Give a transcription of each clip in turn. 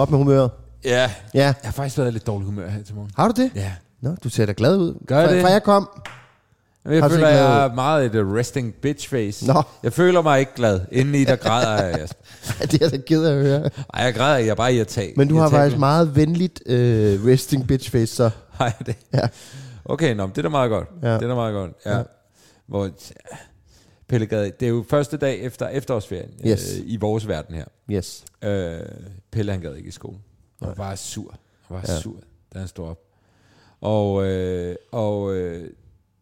Op med humøret. Ja, Ja. jeg har faktisk været lidt dårlig humør her til morgen. Har du det? Ja. Nå, du ser da glad ud. Gør fra, det? Fra jeg kom. Jeg Har føler, jeg er meget et uh, resting bitch face. Nå. Jeg føler mig ikke glad. Indeni der græder jeg, det er jeg da ked af at høre. Ej, jeg græder. Jeg er bare irritat. Men du har irritabel. faktisk meget venligt øh, resting bitch face, så. Har jeg det? Ja. Okay, nå, det er da meget godt. Ja. Det er da meget godt. Ja. Ja. Hvor, Pelle Gade, det er jo første dag efter efterårsferien Yes. øh, i vores verden her. Yes. Øh, Pelle han gad ikke i skole. Han var bare sur. Han var Ja. ja. sur, da han stod op. Og, øh, og øh,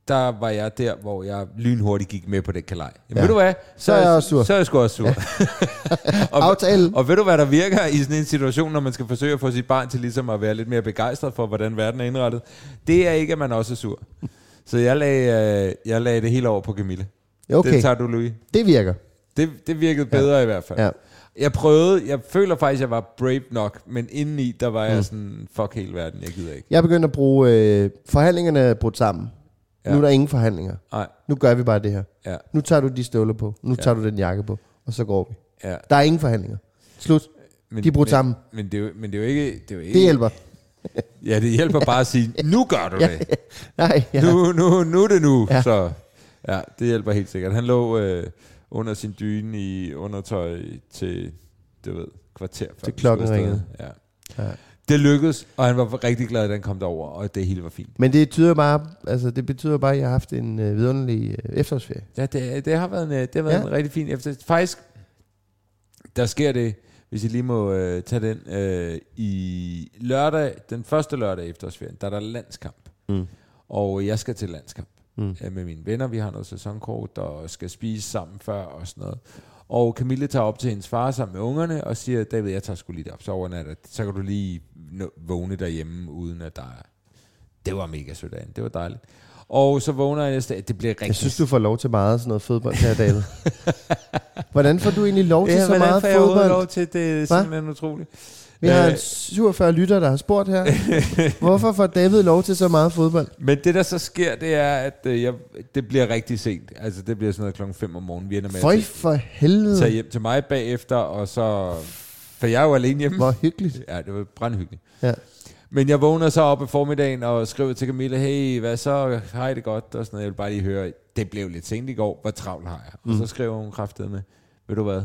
der var jeg der, hvor jeg lynhurtigt gik med på det kalej. Jamen, Ja. ved du hvad? Så er jeg også sur. Så er jeg sgu også sur. og, Aftale. og ved du, hvad der virker i sådan en situation, når man skal forsøge at få sit barn til ligesom at være lidt mere begejstret for, hvordan verden er indrettet? Det er ikke, at man også er sur. Så jeg lagde, øh, jeg lagde det hele over på Camille. Okay, Det tager du, Louis. det virker. Det, det virkede bedre ja. i hvert fald. Ja. Jeg prøvede, jeg føler faktisk, jeg var brave nok, men indeni, der var jeg mm. sådan, fuck hele verden, jeg gider ikke. Jeg er begyndt at bruge... Øh, forhandlingerne er brudt sammen. Ja. Ja. Nu er der ingen forhandlinger. Nej, Nu gør vi bare det her. ja, Nu tager du de støvler på. Nu tager du den jakke på. Og så går vi. ja. Der er ingen forhandlinger. Slut. Men, De er brudt men, sammen. Men det, er jo, men det er jo ikke... Det, er jo ikke Det hjælper. Ja, det hjælper bare at sige, nu gør du det. Nej, ja. Nu, nu, nu er det nu. Ja. Ja. Så ja, det hjælper helt sikkert. Han lå øh, under sin dyne i undertøj til, det ved, kvarter før. Til klokken ringede. Ja. Ja. Det lykkedes, og han var rigtig glad, da han kom derover, og det hele var fint. Men det betyder bare, altså det betyder bare, at jeg har haft en øh, vidunderlig øh, efterårsferie. Ja, det, det har været en, øh, det har været Ja. en rigtig fin efter. Faktisk, der sker det, hvis jeg lige må øh, tage den, øh, i lørdag, den første lørdag i efterårsferien, der er der landskamp. Mm. Og jeg skal til landskamp Mm. øh, med mine venner. Vi har noget sæsonkort og skal spise sammen før og sådan noget. Og Camille tager op til hendes far sammen med ungerne og siger, David, jeg tager sgu lige op, så overnatter. Så kan du lige vågne derhjemme, uden at der er... Det var mega sødt af. Det var dejligt. Og så vågner jeg næste dag. Det bliver rigtig... Jeg synes, du får lov til meget sådan noget fodbold her, David. Hvordan får du egentlig lov til ja, så hvordan meget får jeg overhovedet fodbold? lov til det? er Hva? simpelthen utroligt. Vi har Øh, en 47 lytter, der har spurgt her. Hvorfor får David lov til så meget fodbold? Men det, der så sker, det er, at øh, jeg, det bliver rigtig sent. Altså, det bliver sådan noget klokken 5 om morgenen. Vi ender med Føj at for tage helvede. hjem til mig bagefter, og så... For jeg er jo alene hjemme. Hvor hyggeligt. Ja, det var brandhyggeligt. Ja. Men jeg vågner så op i formiddagen og skriver til Camilla, hey, hvad så? Hej det godt? Og sådan noget. Jeg vil bare lige høre, det blev lidt sent i går. Hvor travlt har jeg? Mm. Og så skriver hun kraftet med, ved du hvad?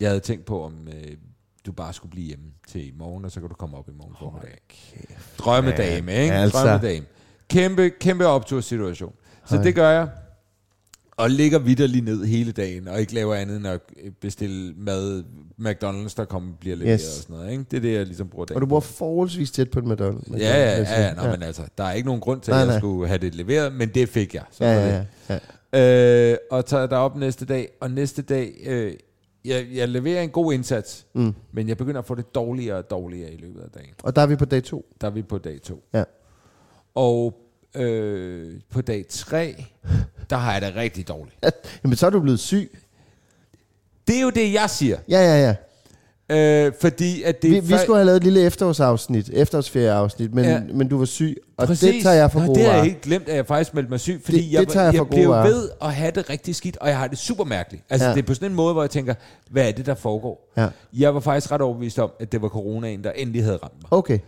Jeg havde tænkt på, om øh, du bare skulle blive hjemme til i morgen, og så kan du komme op i morgen formiddag. Drømmedame, ikke? Altså. Drømmedame. Kæmpe, kæmpe optursituation. Så Ej. det gør jeg. Og ligger videre lige ned hele dagen, og ikke laver andet end at bestille mad. McDonald's, der kommer bliver leveret Yes. og sådan noget. Ikke? Det er det, jeg ligesom bruger dagen Og du bor forholdsvis tæt på en McDonald's. Ja, ja, ja, ja, nå, men altså, der er ikke nogen grund til, Nej, at jeg nej. skulle have det leveret, men det fik jeg. Så ja, ja, ja, ja. Øh, og tager derop næste dag, og næste dag, øh, jeg, jeg leverer en god indsats, Mm. men jeg begynder at få det dårligere og dårligere i løbet af dagen. Og der er vi på dag to. Der er vi på dag to. Ja. Og øh, på dag tre, der har jeg det rigtig dårligt. Jamen, så er du blevet syg. Det er jo det, jeg siger. Ja, ja, ja. Øh, fordi at det Vi, vi skulle have lavet et lille efterårsafsnit, efterårsferieafsnit, men, Ja. men du var syg, og Præcis. det tager jeg for Nå, gode Det har jeg helt glemt, at jeg faktisk meldte mig syg, fordi Det- jeg, det tager jeg jeg, jeg blev ved at have det rigtig skidt, og jeg har det super mærkeligt. Altså, ja. Det er på sådan en måde, hvor jeg tænker, hvad er det, der foregår? Ja. Jeg var faktisk ret overbevist om, at det var coronaen, der endelig havde ramt mig. Okay.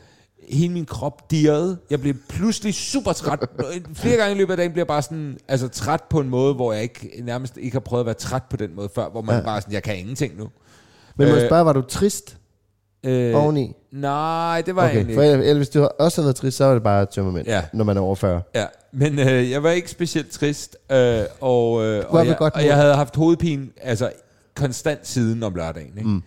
Hele min krop dirrede. Jeg blev pludselig super træt. Flere gange i løbet af dagen bliver jeg bare sådan, altså træt på en måde, hvor jeg ikke, nærmest ikke har prøvet at være træt på den måde før, hvor man ja. Bare sådan, jeg kan ingenting nu. Men må jeg Øh, spørge, var du trist Øh, oveni? Nej, det var jeg Okay, egentlig for ikke. ellers, hvis du også havde været trist, så var det bare tømmermænd, Ja. når man er over 40. Ja, men øh, jeg var ikke specielt trist, øh, og, øh, og, jeg, godt og jeg havde haft hovedpine altså konstant siden om lørdagen. Ikke? Mm.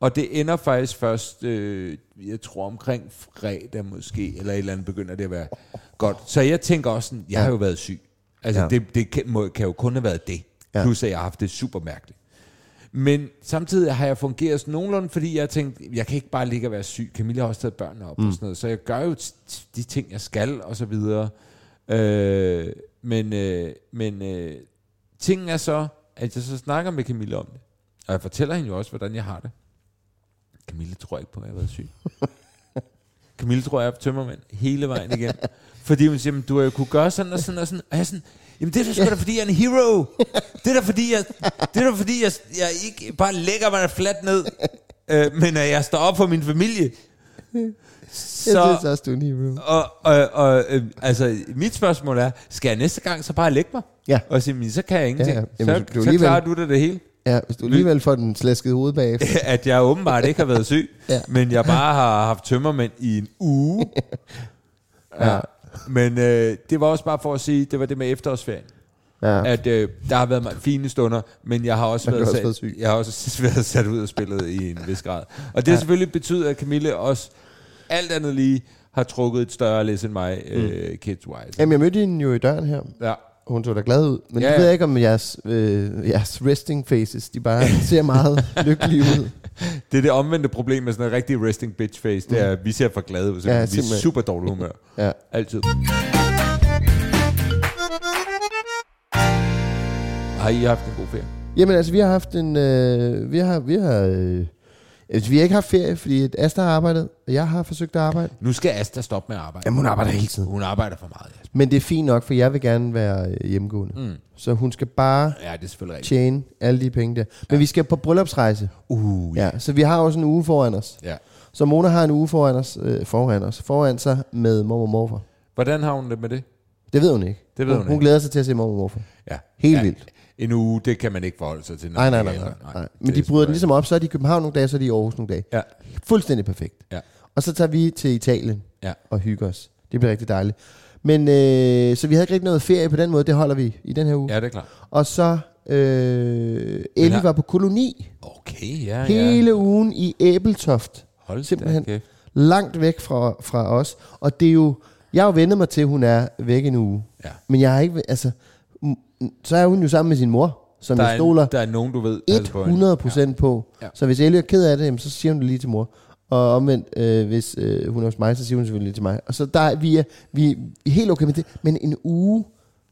Og det ender faktisk først, øh, jeg tror omkring fredag måske, eller et eller andet begynder det at være godt. Så jeg tænker også sådan, jeg har jo været syg. Altså Ja. det, det kan, må, kan jo kun have været det. Ja. Plus at jeg har haft det super mærkeligt. Men samtidig har jeg fungeret sådan nogenlunde, fordi jeg har tænkt, jeg kan ikke bare ligge og være syg. Camilla har også taget børnene op mm. og sådan noget. Så jeg gør jo de ting, jeg skal, og så videre. Øh, men øh, men øh, tingen er så, at jeg så snakker med Camilla om det. Og jeg fortæller hende jo også, hvordan jeg har det. Camille tror ikke på, at jeg har været syg. Camille tror, jeg er på tømmermænd hele vejen igen. Fordi hun siger, "Men du har jo kunne gøre sådan og sådan og sådan. Og jeg er sådan, jamen det er da sgu da, fordi jeg er en hero. Det er da fordi, jeg, det er da, fordi jeg, jeg ikke bare lægger mig fladt ned, øh, men at jeg står op for min familie. Så, jeg synes også, du er en hero. Og, og, og øh, altså, mit spørgsmål er, skal jeg næste gang så bare lægge mig? Ja. Og sige, "Men så kan jeg ingenting. Ja, Ja, ja. ja. Jamen, så, du så klarer du det, det hele. Ja, hvis du alligevel får den slæskede hoved bagefter. at jeg åbenbart ikke har været syg, Ja. ja. men jeg bare har haft tømmermænd i en uge. ja. Men øh, det var også bare for at sige, det var det med efterårsferien. Ja. At øh, der har været fine stunder, men jeg har også, været, også sat, været syg. jeg har også været sat ud og spillet i en vis grad. Og det har selvfølgelig betydet, at Camille også alt andet lige har trukket et større læs end mig, øh, kids-wise. Jamen, jeg mødte hende jo i døren her. Ja. Hun så da glad ud. Men ja, Ja, ja. ved ja. jeg ikke, om jeres, øh, jeres resting faces, de bare ser meget lykkelige ud. Det er det omvendte problem med sådan en rigtig resting bitch face, det er, at vi ser for glade ud, Ja, ja, vi er simpelthen. super dårlig humør. Ja. Altid. Har I haft en god ferie? Jamen altså, vi har haft en... Øh, vi har... Vi har øh, vi har ikke haft ferie, fordi Asta har arbejdet, og jeg har forsøgt at arbejde. Nu skal Asta stoppe med at arbejde. Jamen, hun arbejder hele tiden. Hun arbejder for meget, Jasper. Men det er fint nok, for jeg vil gerne være øh, hjemmegående. Mm. Så hun skal bare Ja, det er selvfølgelig rigtigt. tjene alle de penge der. Men vi skal på bryllupsrejse. Uh, Ja, så vi har også en uge foran os. ja. Så Mona har en uge foran os, øh, foran os, foran sig med mor og morfar. Hvordan har hun det med det? Det ved hun ikke. Det ved hun hun ikke. glæder sig til at se mor og morfar. Ja. Helt ja, vildt. En uge, det kan man ikke forholde sig til. Nej, nej, nej, nej, nej. Men de er bryder den ligesom op, så er de i København nogle dage, så er de i Aarhus nogle dage. Ja, Fuldstændig perfekt. ja, Og så tager vi til Italien ja. og hygger os. Det bliver rigtig dejligt. Men øh, så vi havde ikke rigtig noget ferie på den måde, det holder vi i den her uge. Ja, det er klart. Og så øh, Ellie har- var på koloni Okay, ja, hele ja. ugen i Æbeltoft. Hold simpelthen. simpelthen. kæft. Langt væk fra, fra os. Og det er jo, jeg har jo vendet mig til, at hun er væk en uge. Ja. Men jeg har ikke, altså, så er hun jo sammen med sin mor, som Der jeg er, stoler der er nogen, du ved. passer på hende. 100 procent på. Ja. Så hvis Ellie er ked af det, jamen, så siger hun det lige til mor. Og omvendt, øh, hvis øh, hun er hos mig, så siger hun selvfølgelig lige til mig. Og så der er, vi, er, vi er helt okay med det. Men en uge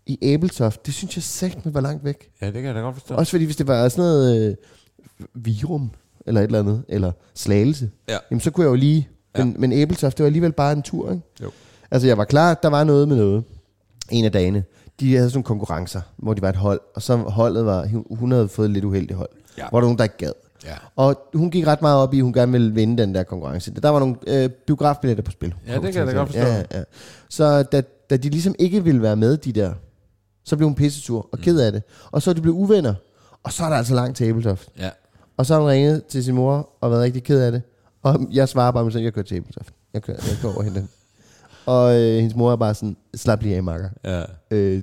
i Æbeltoft, det synes jeg sagt var langt væk. Ja, det kan jeg da godt forstå. Også fordi hvis det var sådan noget øh, virum, eller et eller andet, eller slagelse, Ja. jamen så kunne jeg jo lige... Ja. Men, men Æbeltoft, det var alligevel bare en tur, ikke? Jo. Altså jeg var klar, der var noget med noget. En af dagene. De havde sådan nogle konkurrencer, hvor de var et hold, og så holdet var, hun havde fået et lidt uheldigt hold. Ja. Hvor der var nogen, der ikke gad. Ja. Og hun gik ret meget op i, at hun gerne ville vinde den der konkurrence. Der var nogle øh, biografbilletter på spil. Ja, det kan jeg da godt forstå. Ja, ja. Så da, da de ligesom ikke ville være med, de der, så blev hun pissesur og ked af det. Og så er de blevet uvenner. Og så er der altså langt til Æbeltoft. Ja. Og så har hun ringet til sin mor og været rigtig ked af det. Og jeg svarer bare med sådan, jeg kører til Æbeltoft. Jeg kører, jeg kører over hende. den. Og øh, hendes mor er bare sådan, slap lige af, makker. Ja. Øh,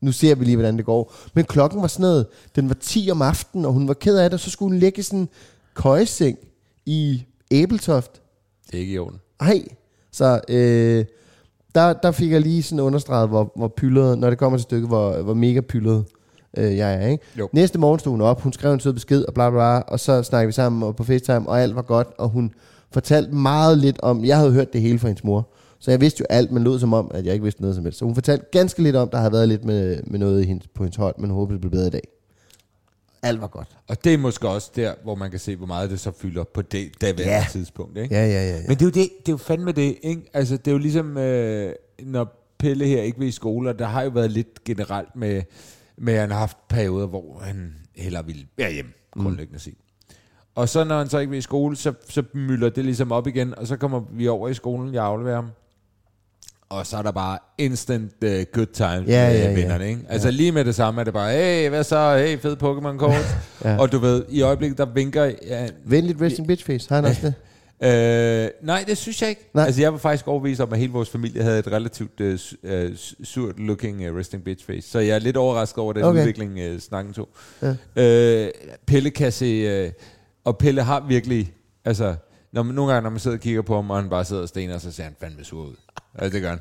nu ser vi lige, hvordan det går. Men klokken var sådan noget, den var 10 om aftenen, og hun var ked af det, og så skulle hun ligge i sådan en køjeseng i Æbeltoft. Det er ikke i orden. Ej, så øh, der, der fik jeg lige sådan understreget, hvor, hvor pyldret, når det kommer til stykket, hvor, hvor mega pyldret øh, jeg er. Ikke? Jo. Næste morgen stod hun op, hun skrev en sød besked, og bla bla bla, og så snakkede vi sammen og på FaceTime, og alt var godt, og hun fortalte meget lidt om, jeg havde hørt det hele fra hendes mor, så jeg vidste jo alt, men lød som om, at jeg ikke vidste noget som helst. Så hun fortalte ganske lidt om, der havde været lidt med, med noget i hendes, på hendes hold, men hun håbede, det blev bedre i dag. Alt var godt. Og det er måske også der, hvor man kan se, hvor meget det så fylder på det daværende Ja. tidspunkt. Ikke? Ja, ja, ja. ja. Men det er jo det, det er jo fandme det, ikke? Altså, det er jo ligesom, øh, når Pelle her ikke vil i skole, og der har jo været lidt generelt med, med at han har haft perioder, hvor han hellere ville være hjemme, grundlæggende set. Og så når han så ikke vil i skole, så, så mylder det ligesom op igen, og så kommer vi over i skolen, jeg afleverer ham. Og så er der bare instant uh, good times Ja, med ja, ja. vennerne, ikke? Altså lige med det samme er det bare, hey, hvad så? Hey, fed Pokémon-kort. Ja. Og du ved, i øjeblikket, der vinker... Ja, Venligt resting bitch face. Har han også det? Øh, nej, det synes jeg ikke. Nej. Altså, jeg var faktisk overbevist om, at hele vores familie havde et relativt uh, uh, surt looking uh, resting bitch face. Så jeg er lidt overrasket over den Okay. udvikling, uh, snakken tog. Ja. Øh, Pelle kan se... Uh, og Pelle har virkelig... Altså, når man, nogle gange, når man sidder og kigger på ham, og han bare sidder og stener, så ser han fandme sur ud. Altså, det gør han.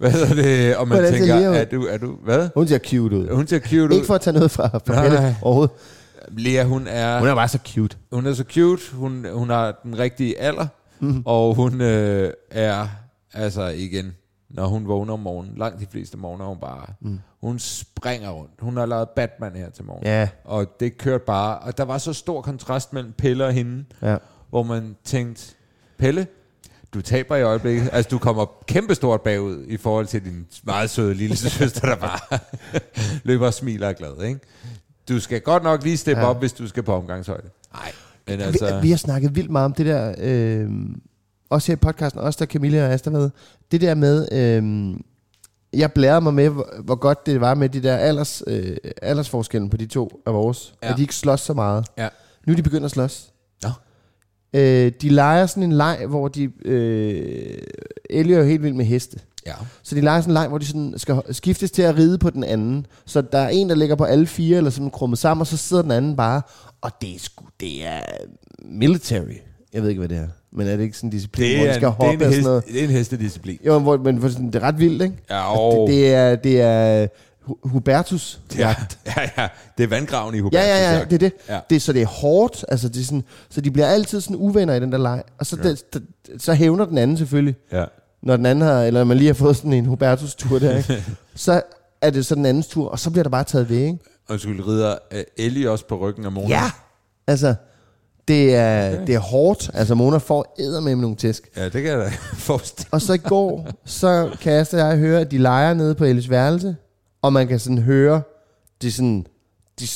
Hvad er det? Og man Hvordan tænker, Lea er du, er du... Hvad? Hun ser cute ud. Hun ser cute Ikke ud. for at tage noget fra, fra nej. overhovedet. Lea, hun er... Hun er bare så cute. Hun er så cute, hun, hun har den rigtige alder, mm. og hun øh, er, altså igen, når hun vågner om morgenen, langt de fleste morgener er hun bare, mm. hun springer rundt. Hun har lavet Batman her til morgen. Ja. Og det kørte bare, og der var så stor kontrast mellem Pelle og hende, Ja. hvor man tænkte, Pelle, du taber i øjeblikket. Altså, du kommer kæmpestort bagud i forhold til din meget søde lille søster, der bare løber og smiler og er glad, ikke? Du skal godt nok lige steppe Ja. ja. op, hvis du skal på omgangshøjde. Nej, men Altså, vi, vi har snakket vildt meget om det der, øh, også her i podcasten, også der Camilla og Asta med, det der med, øh, jeg blærede mig med, hvor, godt det var med de der alders, øh, aldersforskellen på de to af vores, ja. Ja. at de ikke slås så meget. Ja. Nu er de begyndt at slås. Nå. Øh, de leger sådan en leg, hvor de, øh, Ellie er jo helt vild med heste. Ja. Så de leger sådan en leg, hvor de sådan skal skiftes til at ride på den anden. Så der er en, der ligger på alle fire, eller sådan krummet sammen, og så sidder den anden bare. Og det er sgu, det er military. Jeg ved ikke, hvad det er. Men er det ikke sådan en disciplin, hvor de skal det, er hoppe en og hest, sådan noget? det er en hestedisciplin. Jo, hvor, men hvor sådan, det er ret vildt, ikke? Ja, Altså, og, det, det, er, det er Hubertus. ja, ja, ja, det er vandgraven i Ja, Hubertus. ja, ja, det er det. Ja. Ja. det så det er hårdt, altså det er sådan, så de bliver altid sådan uvenner i den der leg. Og så, ja. det, det, så hævner den anden selvfølgelig, Ja. når den anden har, eller man lige har fået sådan en Hubertus-tur der, ikke? så er det så den andens tur, og så bliver der bare taget ved, ikke? Undskyld, rider uh, Ellie også på ryggen af Mona? Ja! Altså, det er, okay. det er hårdt. Altså, Mona får æder med nogle tæsk. Ja, det kan jeg da forestille. Og så i går, så kan og jeg høre, at de leger nede på Ellis værelse, og man kan sådan høre, de sådan, de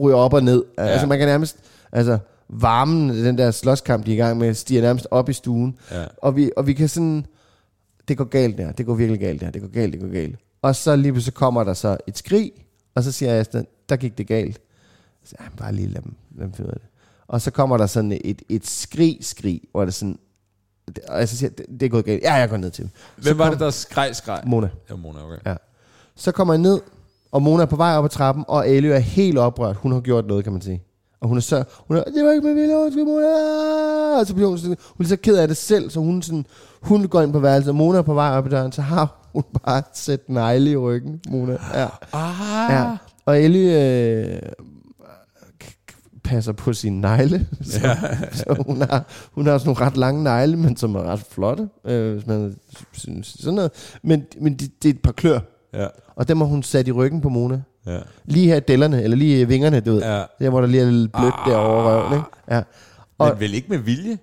ryger op og ned. Ja. Altså, man kan nærmest, altså, varmen, den der slåskamp, de er i gang med, stiger nærmest op i stuen. Ja. Og, vi, og vi kan sådan, det går galt der, det går virkelig galt der, det går galt, det går galt. Og så lige pludselig kommer der så et skrig, og så siger Asta, der gik det galt. Så jeg, bare lige lad dem, lad dem det. Og så kommer der sådan et, et skrig, skrig, hvor det sådan, og jeg så siger, det, det er gået galt. Ja, jeg går ned til dem. Hvem var kom- det, der skreg, skreg? Mona. Ja, Mona, okay. Ja. Så kommer jeg ned, og Mona er på vej op ad trappen, og Elio er helt oprørt. Hun har gjort noget, kan man sige. Og hun er så, hun er, det var ikke med vilje, undskyld, Mona. Og så bliver hun, sådan, hun er så ked af det selv, så hun, sådan, hun går ind på værelset, og Mona er på vej op ad døren, så har hun bare sat negle i ryggen, Mona. Ja. Ah. ja. Og Ellie øh, passer på sin negle, så, ja. så hun, har, hun har sådan nogle ret lange negle, men som er ret flotte, øh, hvis man synes sådan noget. Men, men det, det er et par klør, Ja, og dem har hun sat i ryggen på Mona. ja. Lige her i dellerne, eller lige i vingerne, du ved. Ja. Der, hvor der lige er lidt blødt ah. derovre røven, ikke? Ja. Og, Men vel ikke med vilje?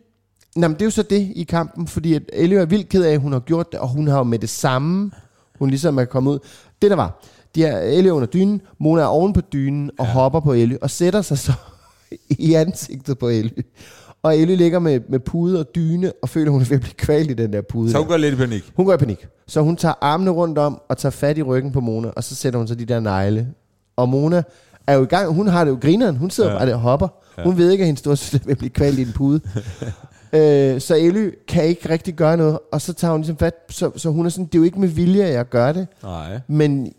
Nå, men det er jo så det i kampen, fordi at Ellie er vildt ked af, at hun har gjort det, og hun har jo med det samme, hun ligesom er kommet ud. Det der var, de er er under dynen, Mona er oven på dynen og ja. hopper på Ellie, og sætter sig så i ansigtet på Ellie. Og Ellie ligger med, med pude og dyne, og føler, hun er ved at blive kvalt i den der pude. Så hun der. går lidt i panik. Hun går i panik. Så hun tager armene rundt om og tager fat i ryggen på Mona, og så sætter hun så de der negle. Og Mona er jo i gang. Hun har det jo grineren. Hun sidder ja. Bare der og hopper. Ja. Hun ved ikke, at hendes storsøster vil blive kvalt i en pude. øh, så Elly kan ikke rigtig gøre noget. Og så tager hun ligesom fat. Så, så hun er sådan, det er jo ikke med vilje, at jeg gør det. Nej. Men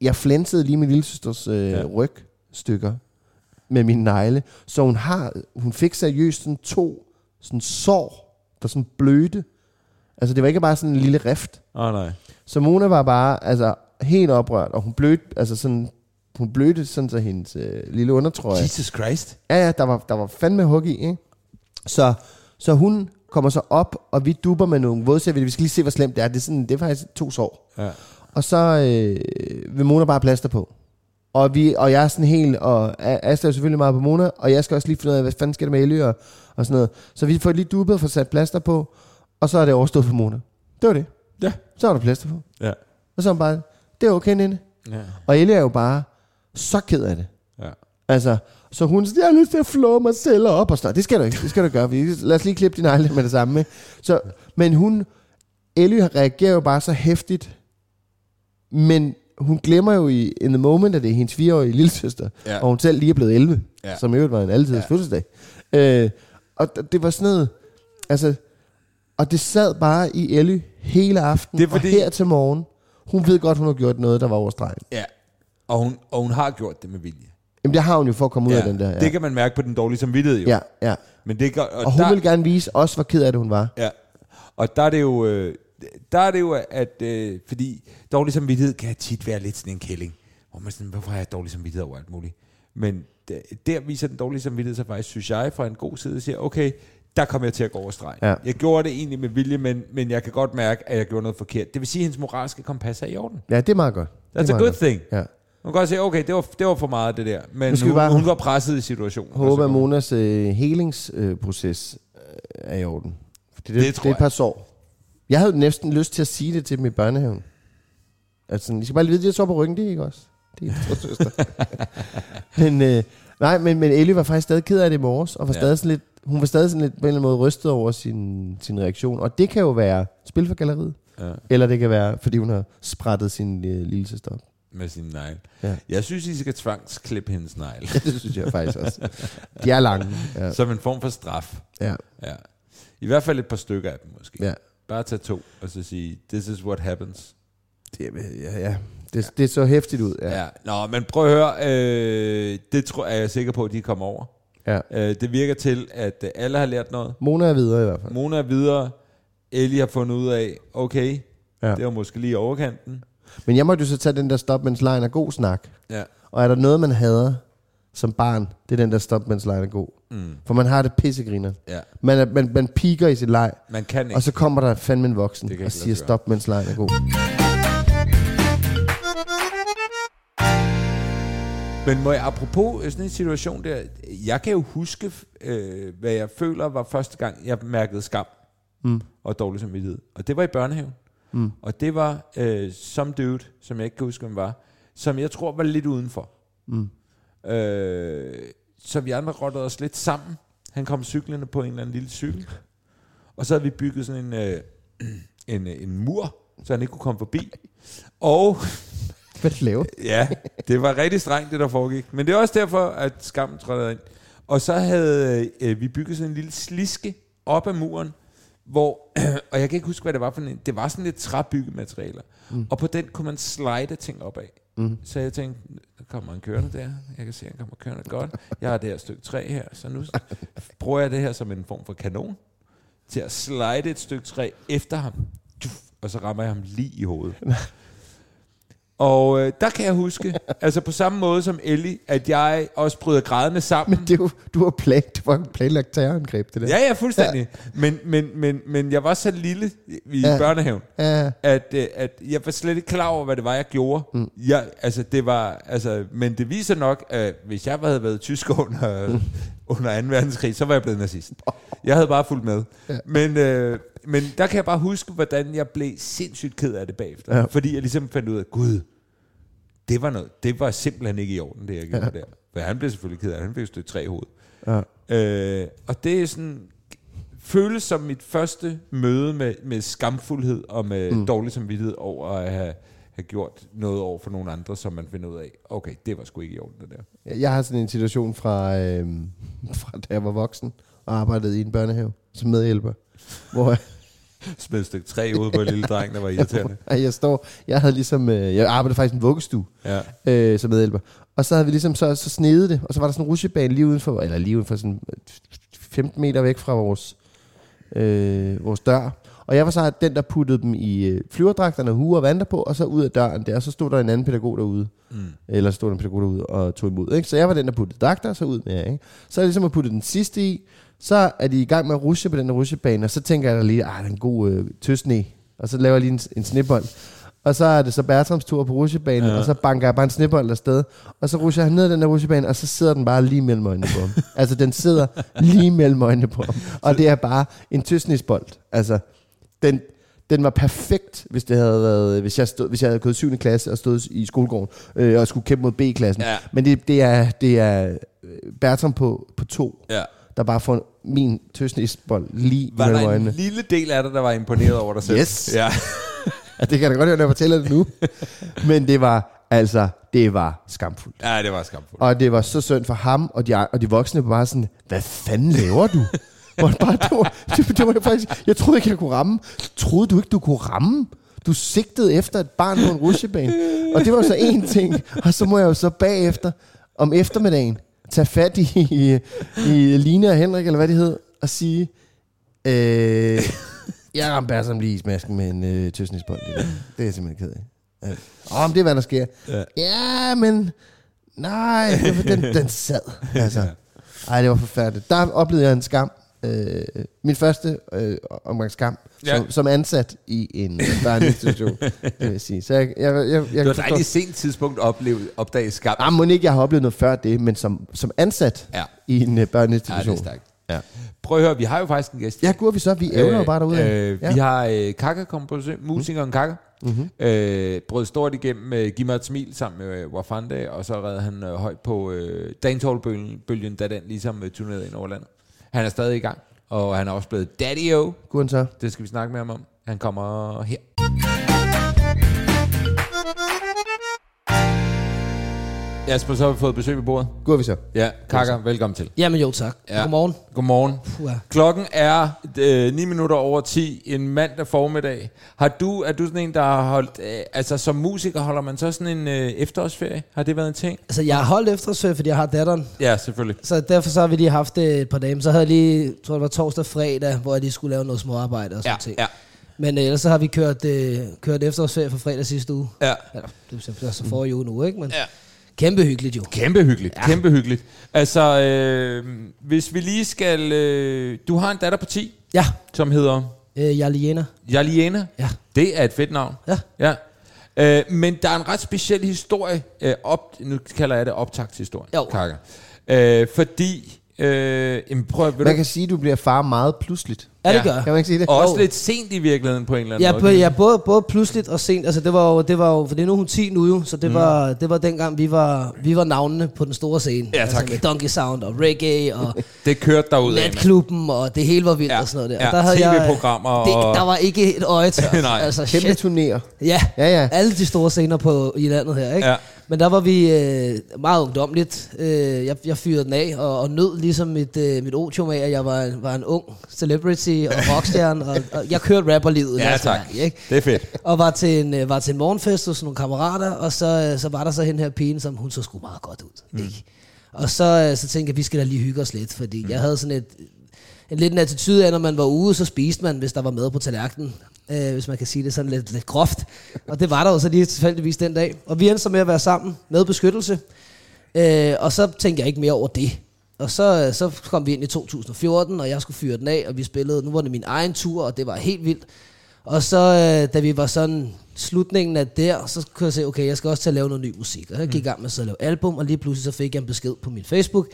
jeg flænsede lige min lille søsters øh. Ja. rygstykker med min negle. Så hun har, hun fik seriøst sådan to sådan sår, der sådan blødte. Altså det var ikke bare sådan en lille rift. Oh, nej. Så Mona var bare altså, helt oprørt, og hun blødte, altså sådan, hun blødte sådan så hendes øh, lille undertrøje. Jesus Christ. Ja, ja, der var, der var fandme hug i, ikke? Så, så hun kommer så op, og vi duber med nogle vådservietter. Vi skal lige se, hvor slemt det er. Det er, sådan, det er faktisk to sår. Ja. Og så øh, vil Mona bare plaster på. Og, vi, og jeg er sådan helt, og Asta er jo selvfølgelig meget på Mona, og jeg skal også lige finde ud af, hvad fanden skal der med Ellie og, og sådan noget. Så vi får lige dubbet og får sat plaster på, og så er det overstået for Mona. Det var det. Ja. Så var der plaster på. Ja. Og så er bare, det er okay, Ninde. Ja. Og Ellie er jo bare så ked af det. Ja. Altså, så hun siger, jeg har lyst til at flå mig selv op og sådan. Det skal du ikke, det skal du gøre. Vi- Lad os lige klippe din negle med det samme. Ikke? Så, men hun, Ellie reagerer jo bare så hæftigt, men hun glemmer jo i in the moment, at det er hendes fireårige lillesøster, Ja. og hun selv lige er blevet 11, Ja. som i øvrigt var en altidens ja. fødselsdag. Øh, og det var sådan noget, altså, og det sad bare i Ellie hele aftenen, Det er fordi- og her til morgen, hun ved godt, hun har gjort noget, der var over stregen. ja. Og hun, og hun har gjort det med vilje. Jamen det har hun jo for at komme ud ja. af den der. Ja, Det kan man mærke på den dårlige samvittighed jo. ja, ja. Men det gør, og, Og hun der, vil gerne vise os, hvor ked af det hun var. Ja, og der er det jo, øh, der er det jo at, øh, fordi dårlig samvittighed kan tit være lidt sådan en kælling, hvor man sådan, hvorfor har jeg dårlig samvittighed over alt muligt? Men der, der viser den dårlige samvittighed sig faktisk, synes jeg, fra en god side, og siger, okay, der kommer jeg til at gå over stregen. Ja. Jeg gjorde det egentlig med vilje, men, men jeg kan godt mærke, at jeg gjorde noget forkert. Det vil sige, at hendes moralske kompas er i orden. Ja, det er meget godt. That's det er a good godt. thing. Ja. Man kan godt sige, okay, det var, det var for meget det der, men hun, bare- hun var presset i situationen. Håber, Og at Monas øh, helingsproces øh, er i orden. Fordi det, Det det, det er et par sår. Jeg havde næsten lyst til at sige det til dem i børnehaven. Altså, I skal bare lige vide, at jeg så på ryggen, det er ikke også. Det er to søster. men, øh, nej, men, men Ellie var faktisk stadig ked af det i morges, og var Ja. stadig sådan lidt, hun var stadig sådan lidt på en eller anden måde rystet over sin, sin reaktion. Og det kan jo være spil for galleriet, Ja, eller det kan være, fordi hun har sprættet sin øh, lille søster op. med sin negl. Ja. Jeg synes, I skal tvangsklippe hendes negl. det synes jeg faktisk også. De er lange. Ja. Som en form for straf. ja. Ja. I hvert fald et par stykker af dem måske. ja. Bare tage to, og så sige, this is what happens. Det, ja, ja. Det, det så hæftigt ud. Ja. Ja. ja. Nå, men prøv at høre, øh, det tror jeg, jeg er sikker på, at de kommer over. ja. Øh, det virker til, at øh, alle har lært noget. Mona er videre i hvert fald. Mona er videre. Ellie har fundet ud af, okay, Ja. ja. det var måske lige overkanten. Men jeg måtte jo så tage den der stop, mens lejen er god snak. Ja. Og er der noget, man hader som barn, det er den der stop, mens lejen er god. Mm. For man har det pissegriner. ja. Man, er, man, man piker i sit leg, Man kan ikke. og så kommer der fandme en voksen og siger stop, mens lejen er god. Men må jeg, apropos øh, sådan en situation der, jeg kan jo huske, øh, hvad jeg føler var første gang, jeg mærkede skam Mm. og dårlig samvittighed. Og det var i børnehaven. Mm. Og det var øh, some dude, som jeg ikke kan huske, hvem var, som jeg tror var lidt udenfor. Mm. Øh, så vi andre rottede os lidt sammen. Han kom cyklende på en eller anden lille cykel. Og så havde vi bygget sådan en, øh, en, øh, en mur, så han ikke kunne komme forbi. Og Hvad laver Ja, det var rigtig strengt, det der foregik. Men det er også derfor, at skammen trådte ind. Og så havde øh, vi bygget sådan en lille sliske op ad muren, hvor, og jeg kan ikke huske, hvad det var for en, det var sådan lidt træbyggematerialer. Mm. Og på den kunne man slide ting op af. Mm. Så jeg tænkte, der kommer en kørende der. Jeg kan se, at han kommer kørende godt. Jeg har det her stykke træ her, så nu bruger jeg det her som en form for kanon til at slide et stykke træ efter ham. Og så rammer jeg ham lige i hovedet. Og øh, der kan jeg huske, altså på samme måde som Ellie, at jeg også bryder grædende sammen. Men det er jo, du har plan, det var en planlagt terrorangreb, det der. Ja, ja, fuldstændig. Ja. Men, men, men, men jeg var så lille i Ja. ja. børnehaven, Ja. at, øh, at jeg var slet ikke klar over, hvad det var, jeg gjorde. Mm. Jeg, altså, det var, altså, men det viser nok, at hvis jeg havde været tysk under, mm. under 2. verdenskrig, så var jeg blevet nazist. Jeg havde bare fulgt med. Ja. Men, øh, men der kan jeg bare huske, hvordan jeg blev sindssygt ked af det bagefter. Ja. Fordi jeg ligesom fandt ud af, gud, det var, noget, det var simpelthen ikke i orden, det jeg gjorde ja. der. For han blev selvfølgelig ked af det. Han fik træ i hovedet. Ja. Øh, og det er sådan føles som mit første møde med, med skamfuldhed og med mm. dårlig samvittighed over at have, have gjort noget over for nogle andre, som man finder ud af, okay, det var sgu ikke i orden, det der. Jeg har sådan en situation fra, øh, fra da jeg var voksen og arbejdede i en børnehave som medhjælper, hvor Smed et stykke træ ud på en lille dreng, der var irriterende. jeg står, jeg havde ligesom, øh, jeg arbejdede faktisk i en vuggestue Ja. øh, som medhjælper, og så havde vi ligesom så, så snedet det, og så var der sådan en rutsjebane lige udenfor, eller lige udenfor sådan øh, 15 meter væk fra vores, øh, vores dør. Og jeg var så den, der puttede dem i øh, flyverdragterne, huer og vanter på, og så ud af døren der, og så stod der en anden pædagog derude. Mm. Eller stod der en pædagog derude og tog imod. Ikke? Så jeg var den, der puttede dragter, og så ud med jer. Ikke? Så er jeg ligesom at putte den sidste i, så er de i gang med at rushe på den der rushebane, og så tænker jeg da lige, ah, det er en god øh, tøsne. Og så laver jeg lige en, en snebold. Og så er det så Bertrams tur på rusjebanen, ja. og så banker jeg bare en snibbold afsted. Og så rusher han ned den der rusjebane, og så sidder den bare lige mellem øjnene på ham. altså, den sidder lige mellem øjnene på ham. Og det er bare en tøsnisbold. Altså, den, den var perfekt, hvis det havde været, hvis jeg, stod, hvis jeg havde gået i 7. klasse og stod i skolegården øh, og skulle kæmpe mod B-klassen. Ja. Men det, det, er, det er Bertram på, på to, Ja. Der bare får min tøsnisbold lige Var mellem der en øjnene. lille del af dig, der var imponeret over dig selv? Yes. Ja. Ja, det kan jeg da godt høre, når jeg fortæller det nu. Men det var, altså, det var skamfuldt. ja, det var skamfuldt. Og det var så synd for ham, og de, og de voksne var bare sådan, hvad fanden laver du? Hvor det bare, det var, det, det var faktisk, jeg troede ikke, jeg kunne ramme. Troede du ikke, du kunne ramme? Du sigtede efter et barn på en rutsjebane. Og det var så en ting. Og så må jeg jo så bagefter, om eftermiddagen, tage fat i, i, i Line og Henrik, eller hvad det hed, og sige, øh, jeg ramte bare som lige i smasken med en øh, tøsningsbold. Det, er jeg simpelthen ked af. Ja. Åh, men det er, hvad der sker. Ja. Ja, men nej, den, den sad. Altså. Ej, det var forfærdeligt. Der oplevede jeg en skam. Øh, min første øh, omgang skam, Ja. som, som ansat i en øh, børneinstitution, det vil jeg sige. Så jeg, jeg, jeg, jeg, Det var et rigtig sent tidspunkt at opleve, opdage skam. Ah, må ikke, jeg har oplevet noget før det, men som, som ansat Ja. i en øh, Ja, det børneinstitution. er stærkt. Ja. Prøv at høre, vi har jo faktisk en gæst. Ja, gud, vi så. Vi ævler jo bare derude. Øh, ja. Vi har øh, Kaka kommet på besøg, musikeren Kaka. Mm-hmm. Øh, brød stort igennem med Giv mig et smil sammen med øh, Wafanda, og så redde han øh, højt på øh, dancehall-bølgen, da den ligesom øh, turnerede ind over landet. Han er stadig i gang, og han er også blevet daddy-o. Gud, så. Det skal vi snakke med ham om. Han kommer her. Jasper, så har vi fået besøg ved bordet. Gud, vi så. Ja, Kaka, velkommen til. Jamen jo, tak. Ja. Ja. Godmorgen. Godmorgen. Puha. Klokken er øh, 9 minutter over 10 en mandag formiddag. Har du, er du sådan en, der har holdt... Øh, altså som musiker holder man så sådan en øh, efterårsferie? Har det været en ting? Altså, jeg har holdt efterårsferie, fordi jeg har datteren. Ja, selvfølgelig. Så derfor så har vi lige haft det et par dage. Men Så havde jeg lige, tror det var torsdag og fredag, hvor jeg lige skulle lave noget småarbejde og sådan Ja, ting. ja, Men øh, ellers så har vi kørt, øh, kørt efterårsferie fra fredag sidste uge. ja. Eller, det er så forrige uge nu, ikke? Men Ja. Kæmpe hyggeligt jo. Kæmpe hyggeligt, ja. kæmpe hyggeligt. Altså, øh, hvis vi lige skal... Øh, du har en datter på 10, Ja, som hedder øh, jeg er Liena. Jaliena. Ja. Det er et fedt navn. Ja. Ja. Øh, men der er en ret speciel historie, øh, op, nu kalder jeg det optagtshistorie, Jo. Kaka. Øh, fordi, øh, jamen prøv at, ved Man du, kan sige, at du bliver far meget pludseligt. Ja, det gør jeg. Kan man ikke sige det? og også lidt sent i virkeligheden på en eller anden Ja, måde. på, ja både, både pludseligt og sent. Altså, det var jo, det var jo, for det er nu hun 10 nu jo, så det, mm. var, det var dengang, vi var, vi var navnene på den store scene. Ja, Altså tak. med Donkey Sound og reggae og Det kørte derud af. natklubben, og det hele var vildt Ja. og sådan noget der. Ja, Og der havde jeg, TV-programmer det, og- Der var ikke et øje tørt. Nej. altså, Kæmpe turnéer. Ja, Ja, ja. alle de store scener på, i landet her, ikke? Ja. Men der var vi øh, meget ungdomligt. Øh, jeg, jeg fyrede den af og, og nød ligesom mit, øh, mit otium af, at jeg var, var en ung celebrity og rockstjerne. og, og jeg kørte rapperlivet. Ja, tak. ærlige, Ikke? Det er fedt. Og var til, en, øh, var til en morgenfest hos nogle kammerater, og så, øh, så var der så hende her pigen, som hun så sgu meget godt ud. Mm. Ikke? Og så, øh, så tænkte jeg, at vi skal da lige hygge os lidt, fordi mm. jeg havde sådan et, en lidt en attitude af, når man var ude, så spiste man, hvis der var mad på tallerkenen. Øh, hvis man kan sige det sådan lidt, lidt groft. Og det var der jo så lige tilfældigvis den dag. Og vi endte så med at være sammen med beskyttelse. Øh, og så tænkte jeg ikke mere over det. Og så, øh, så kom vi ind i 2014, og jeg skulle fyre den af, og vi spillede, nu var det min egen tur, og det var helt vildt. Og så, øh, da vi var sådan slutningen af der, så kunne jeg se, okay, jeg skal også til at lave noget ny musik. Og jeg gik i gang med at lave album, og lige pludselig så fik jeg en besked på min Facebook,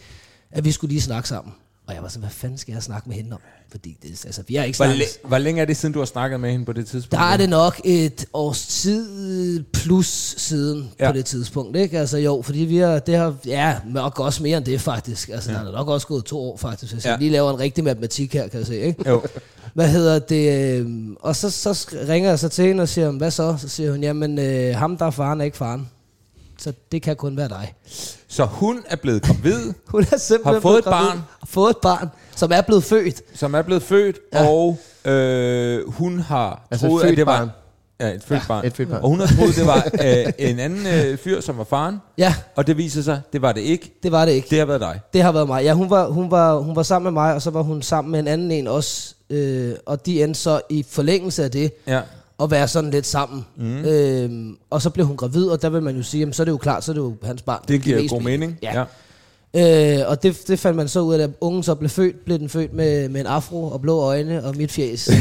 at vi skulle lige snakke sammen. Og jeg var sådan, hvad fanden skal jeg snakke med hende om? Fordi det, altså, vi har ikke Hvor, snakket. læ- hvor længe er det siden, du har snakket med hende på det tidspunkt? Der er det nok et års tid plus siden Ja. på det tidspunkt, ikke? Altså jo, fordi vi har, det har, ja, nok også mere end det faktisk. Altså ja. der er nok også gået to år faktisk, hvis Ja. jeg lige laver en rigtig matematik her, kan jeg se, ikke? Jo. Hvad hedder det? øhm, Og så, så ringer jeg så til hende og siger, hvad så? Så siger hun, jamen øh, ham der er faren er ikke faren. Så det kan kun være dig. Så hun er blevet gravid, Hun er simpelthen Har fået et gravid barn. og fået et barn, som er blevet født. som er blevet født, ja. Og øh, hun har Altså troet, et at det var... barn. Ja, et født Ja, barn. et født barn. Og hun har troet, det var øh, en anden øh, fyr, som var faren, Ja, og det viser sig, det var det ikke. det var det ikke. Det har været dig. Det har været mig. Ja, hun var, hun, var, hun var sammen med mig, og så var hun sammen med en anden en også. Øh, og de endte så i forlængelse af det Ja. At være sådan lidt sammen. Mm. Øh, og så blev hun gravid, og der vil man jo sige, jamen, så er det jo klart, så er det jo hans barn. Det giver god mening. Ja. ja. Øh, og det, det fandt man så ud af, at ungen så blev født, blev den født med, med en afro og blå øjne og mit fjes.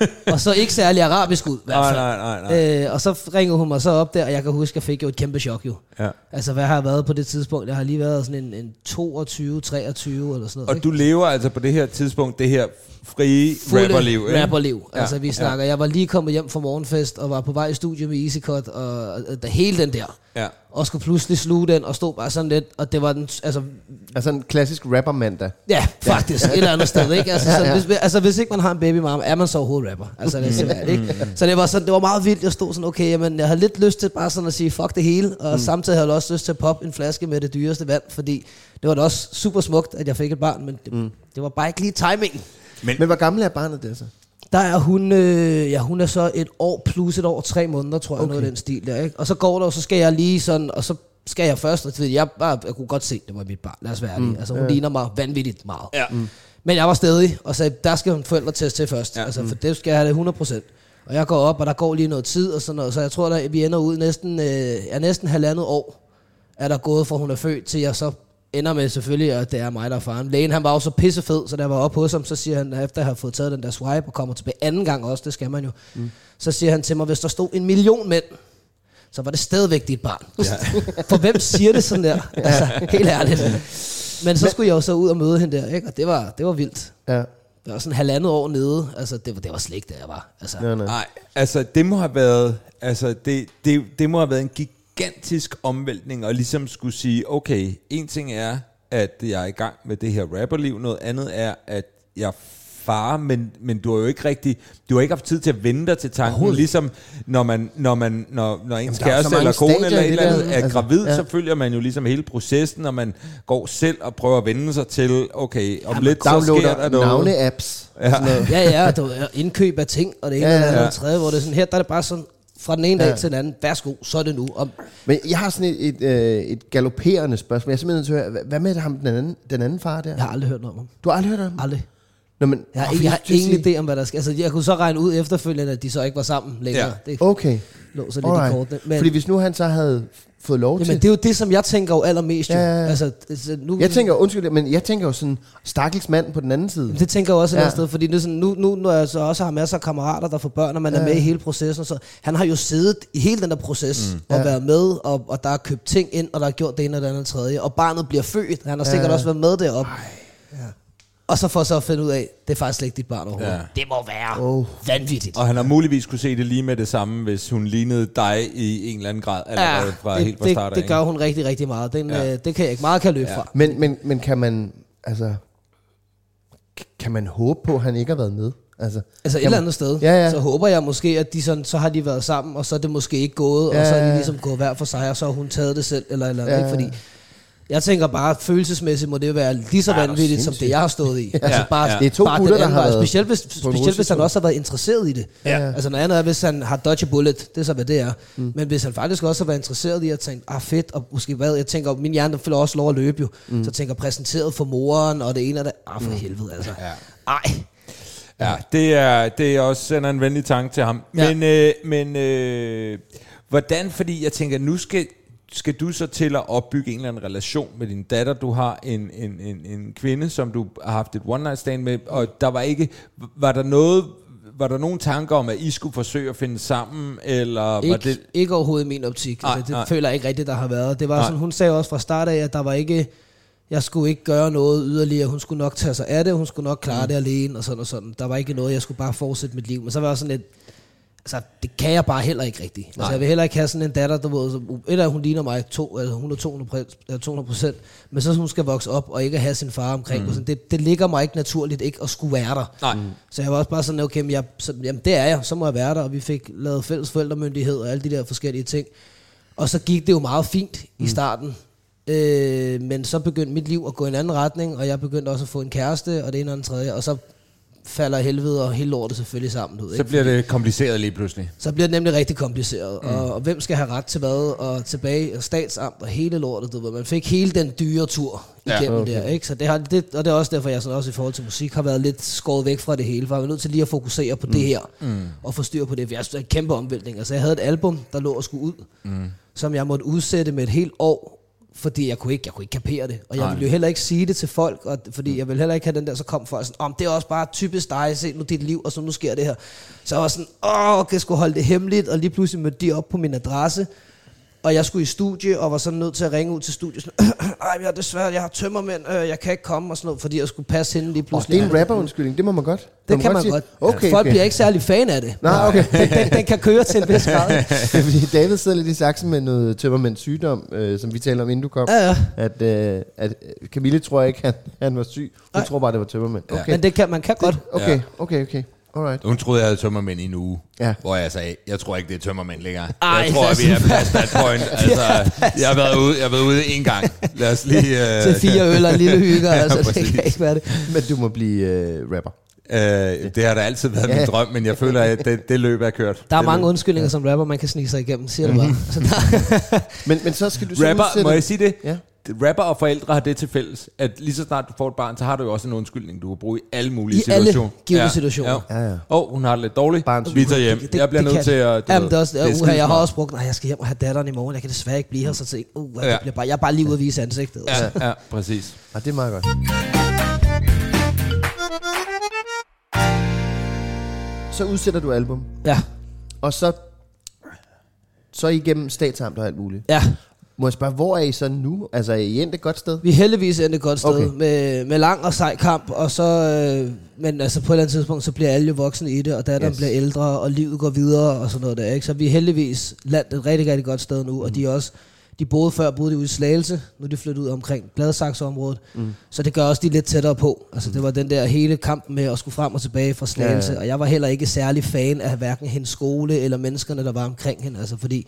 og så ikke særlig arabisk ud, i hvert Nej, fald. nej, nej, nej. Øh, og så ringede hun mig så op der, og jeg kan huske, at jeg fik jo et kæmpe chok jo. Ja. Altså, hvad har jeg været på det tidspunkt? Jeg har lige været sådan en, en 22, 23 eller sådan noget. Og ikke? du lever altså på det her tidspunkt, det her frie Fulde rapperliv, ikke? rapperliv. Ja, Altså, vi snakker, jeg var lige kommet hjem fra morgenfest, og var på vej i studiet med EasyCut, og, og, og hele den der. Ja. Og skulle pludselig sluge den, og stod bare sådan lidt, og det var den, altså, Altså en klassisk rapper mandag. Ja, faktisk. Et eller andet sted, ikke? Altså, Ja, så, ja. hvis, altså, hvis ikke man har en baby mama, er man så overhovedet rapper. Altså, det er simpelthen, ikke? Så det var, sådan, det var meget vildt. Jeg stod sådan, okay, jamen, jeg havde lidt lyst til bare sådan at sige, fuck det hele. Og mm. samtidig havde jeg også lyst til at poppe en flaske med det dyreste vand, fordi det var da også super smukt, at jeg fik et barn, men det, mm. det var bare ikke lige timingen. Men hvor gammel er barnet der så? Der er hun, øh, ja, hun er så et år plus et år, tre måneder, tror jeg, okay. Noget af den stil der, ikke? Og så går der, og så skal jeg lige sådan, og så skal jeg først, og ved, jeg, bare, jeg kunne godt se, det var mit barn, lad os være ærlige. Altså, hun ja. ligner mig vanvittigt meget. Ja. Mm. Men jeg var stadig, og sagde, der skal hun forældretest til først, Ja. altså, for det skal jeg have det 100%. Og jeg går op, og der går lige noget tid, og sådan noget, så jeg tror, at vi ender ud næsten, øh, ja, næsten halvandet år, er der gået fra hun er født, til jeg så ender med selvfølgelig, at det er mig, der er faren. Lægen, han var jo så pissefed, så da jeg var oppe hos ham, så siger han, efter jeg har fået taget den der swipe, og kommer tilbage anden gang også, det skal man jo, mm. så siger han til mig, hvis der stod en million mænd, så var det stadigvæk dit barn. Ja. For hvem siger det sådan der? Altså, helt ærligt. Men så skulle jeg jo så ud og møde hende der, ikke? og det var, det var vildt. Ja. Jeg var sådan halvandet år nede, altså det var, det var slet ikke der, jeg var. Altså, nej. Nej, altså det må have været, altså det, det, det må have været en gigantisk omvæltning, og ligesom skulle sige, okay, en ting er, at jeg er i gang med det her rapperliv, noget andet er, at jeg far, men, men du har jo ikke rigtig, du har ikke haft tid til at vende dig til tanken, ligesom når man, når man, når, når ens så kæreste eller kone eller i et det eller andet er altså, gravid, ja. så følger man jo ligesom hele processen, og man går selv og prøver at vende sig til, okay, om lidt så sker der noget. navne-apps. Ja. ja, ja, du, indkøb af ting, og det ene Ja, ja, ja, ja, ja. ja. og tredje, hvor det er sådan, her der er det bare sådan, fra den ene dag Ja. til den anden, værsgo, så er det nu. Og, Men jeg har sådan et, et, øh, et galopperende spørgsmål. Jeg er simpelthen nødt til at høre, hvad- hvad med ham, den anden, den anden far der? jeg har aldrig hørt noget om ham. Du har aldrig hørt om ham? Aldrig. Nå, men, Jeg har, ikke, jeg har ingen idé om, hvad der skal. Altså, jeg kunne så regne ud efterfølgende, at de så ikke var sammen længere. Ja. Det Okay. lå så lidt i Alright. kortene. Men, Fordi hvis nu han så havde fået lov jamen, til... det er jo det, som jeg tænker jo allermest. Jo. Ja, ja, ja. Altså, altså, nu, Jeg tænker, undskyld, men jeg tænker jo sådan, stakkels mand på den anden side. Det tænker jeg også et Ja. ja. sted, fordi det er sådan, nu, nu, når jeg så også har masser af kammerater, der får børn, og man ja. er med i hele processen, så han har jo siddet i hele den der proces, mm. og Ja. været med, og, og der er købt ting ind, og der er gjort det ene og det andet og tredje, og barnet bliver født, han har sikkert Ja. også været med deroppe. Og så får så at finde ud af, det er faktisk slet ikke dit barn overhovedet. Ja. Ja. Det må være Oh. vanvittigt. Og han har muligvis kunne se det lige med det samme, hvis hun lignede dig i en eller anden grad, allerede fra, det, helt fra det, start af. det gør hun rigtig, rigtig meget. Den, Ja. ja. øh, det kan jeg ikke meget kan løbe Ja. ja. fra. Men, men, men kan man, altså, kan man håbe på, at han ikke har været med? Altså, Altså et eller andet sted, Ja, ja. så håber jeg måske, at de sådan, så har de været sammen, og så er det måske ikke gået, Ja, og så er ja, de ja. ligesom gået hver for sig, og så har hun taget det selv, eller eller Ja, ikke? fordi jeg tænker bare, følelsesmæssigt må det være lige så Ja, vanvittigt, som det jeg har stået i. Altså Ja, bare, ja. Det er to bare gutter, der har været Specielt hvis, specielt hvis han også har været interesseret i det. Ja. Altså noget andet er, hvis han har dodge bullet, det er så, hvad det er. Mm. Men hvis han faktisk også har været interesseret i at tænke, ah fedt, og måske hvad, jeg tænker, min hjerne der følger også lov at løbe jo. Mm. Så jeg tænker, præsenteret for moren, og det ene og det, ah for helvede altså. Ja. Ej, Ja, det er, det er også sender en venlig tanke til ham. Ja. Men, øh, men øh, hvordan, fordi jeg tænker, nu skal, skal du så til at opbygge en eller anden relation med din datter. Du har en, en, en, en kvinde, som du har haft et one night stand med, og der var ikke, var der noget, var der nogen tanker om, at I skulle forsøge at finde sammen, eller var Ikke, det... ikke overhovedet i min optik. Nej, altså, det nej. føler jeg ikke rigtigt, der har været. Det var Nej. sådan, hun sagde også fra start af, at der var ikke, jeg skulle ikke gøre noget yderligere. Hun skulle nok tage sig af det, hun skulle nok klare mm. det alene, og sådan og sådan. Der var ikke noget, jeg skulle bare fortsætte mit liv. Men så var jeg sådan lidt, altså det kan jeg bare heller ikke rigtigt. Altså jeg vil heller ikke have sådan en datter, der ved, som, et af hun ligner mig, to, altså, hun er 200 eller 200 procent, men så hun skal vokse op og ikke have sin far omkring. Mm. Og sådan, det, det ligger mig ikke naturligt ikke at skulle være der. Nej. Så jeg var også bare sådan, okay, men jeg, så, jamen det er jeg, så må jeg være der, og vi fik lavet fælles forældremyndighed og alle de der forskellige ting. Og så gik det jo meget fint i starten, øh, men så begyndte mit liv at gå i en anden retning, og jeg begyndte også at få en kæreste, og det ene og det tredje, og så falder helvede og hele lortet selvfølgelig sammen. Du, ved, Så ikke? bliver det kompliceret lige pludselig. så bliver det nemlig rigtig kompliceret. Mm. Og, og hvem skal have ret til hvad, og tilbage og statsamt og hele lortet, du ved. Man fik hele den dyre tur Ja. igennem Okay. der, ikke? Så det har, det, og det er også derfor, jeg sådan også i forhold til musik har været lidt skåret væk fra det hele, for jeg var nødt til lige at fokusere på mm. det her, mm. og få styr på det. For Jeg er en kæmpe omvæltning. Altså, jeg havde et album, der lå og skulle ud, mm. som jeg måtte udsætte med et helt år, fordi jeg kunne ikke, jeg kunne ikke kapere det. Og jeg ville jo heller ikke sige det til folk, og, fordi jeg ville heller ikke have den der, så kom folk sådan, om det er også bare typisk dig, se nu dit liv, og så nu sker det her. Så jeg var sådan, åh, okay, jeg skulle holde det hemmeligt, og lige pludselig mødte de op på min adresse, og jeg skulle i studie, og var så nødt til at ringe ud til studiet. Sådan, Ej, jeg er desværre, jeg har tømmermænd, øh, jeg kan ikke komme, og sådan noget, fordi jeg skulle passe hende lige Og pludselig. det er en rapper-undskyldning, det må man godt. Det kan man sige. godt. Okay, Folk okay. bliver ikke særlig fan af det. Nej, okay. Den, den, den kan køre til en vis grad. Det fordi David sidder lidt i saksen med noget tømmermænds sygdom, øh, som vi talte om, inden du kom. Ja, ja. At, øh, at øh, Camille tror ikke, han, han var syg. Hun Nej. tror bare, det var tømmermænd. Okay, Men det kan, man kan godt. okay, Ja. okay, okay. Alright. Hun troede, jeg havde tømmermænd i en uge. Ja. Hvor jeg sagde, jeg tror ikke, det er tømmermænd længere. Ej, jeg tror, at vi er past that point. Altså, jeg, har været ude, jeg har været ude en gang. Lad os lige... Uh, Til fire øl og en lille hygge, Ja, altså, det præcis. kan ikke være det. Men du må blive øh, rapper. Uh, det har da altid været min Ja. drøm, men jeg føler, at det, det løb er kørt. Der er det mange løb. undskyldninger som rapper, man kan snige sig igennem, siger det bare. Så der, Men, men så skal du så Rapper, udsætte- må jeg sige det? Ja. Rapper og forældre har det til fælles, at lige så snart du får et barn, så har du jo også en undskyldning, du kan bruge i alle mulige I alle situationer. givne situationer. Ja, ja. Åh, oh, hun har det lidt dårligt. Barns- Vi tager hjem. jeg bliver nødt kan- til at... du Jamen, ved, det er også, er uh, uha, jeg har også brugt, nej, jeg skal hjem og have datteren i morgen, jeg kan desværre ikke blive her, så tænk, uh, jeg, Ja. bliver bare, jeg er bare lige ude at vise ansigtet. Altså. Ja, ja, præcis. Ah, det er meget godt. Så udsætter du album, Ja, og så, så er I igennem statsamt og alt muligt. ja. Må jeg spørge, hvor er I så nu? Altså, er I endt et godt sted? Vi er heldigvis endt et godt sted Okay. med, med lang og sej kamp, og så, øh, men altså på et eller andet tidspunkt, så bliver alle jo voksne i det, og datteren Yes. bliver ældre, og livet går videre, og sådan noget der, ikke? Så vi er heldigvis landet et rigtig, rigtig godt sted nu, og de er også, de boede før, boede de ude i Slagelse, nu er de flyttet ud omkring Gladsaxe-området, mm. så det gør også de lidt tættere på. Altså det var den der hele kampen med at skulle frem og tilbage fra Slagelse, Ja, ja. og jeg var heller ikke særlig fan af hverken hendes skole, eller menneskerne, der var omkring hende, altså fordi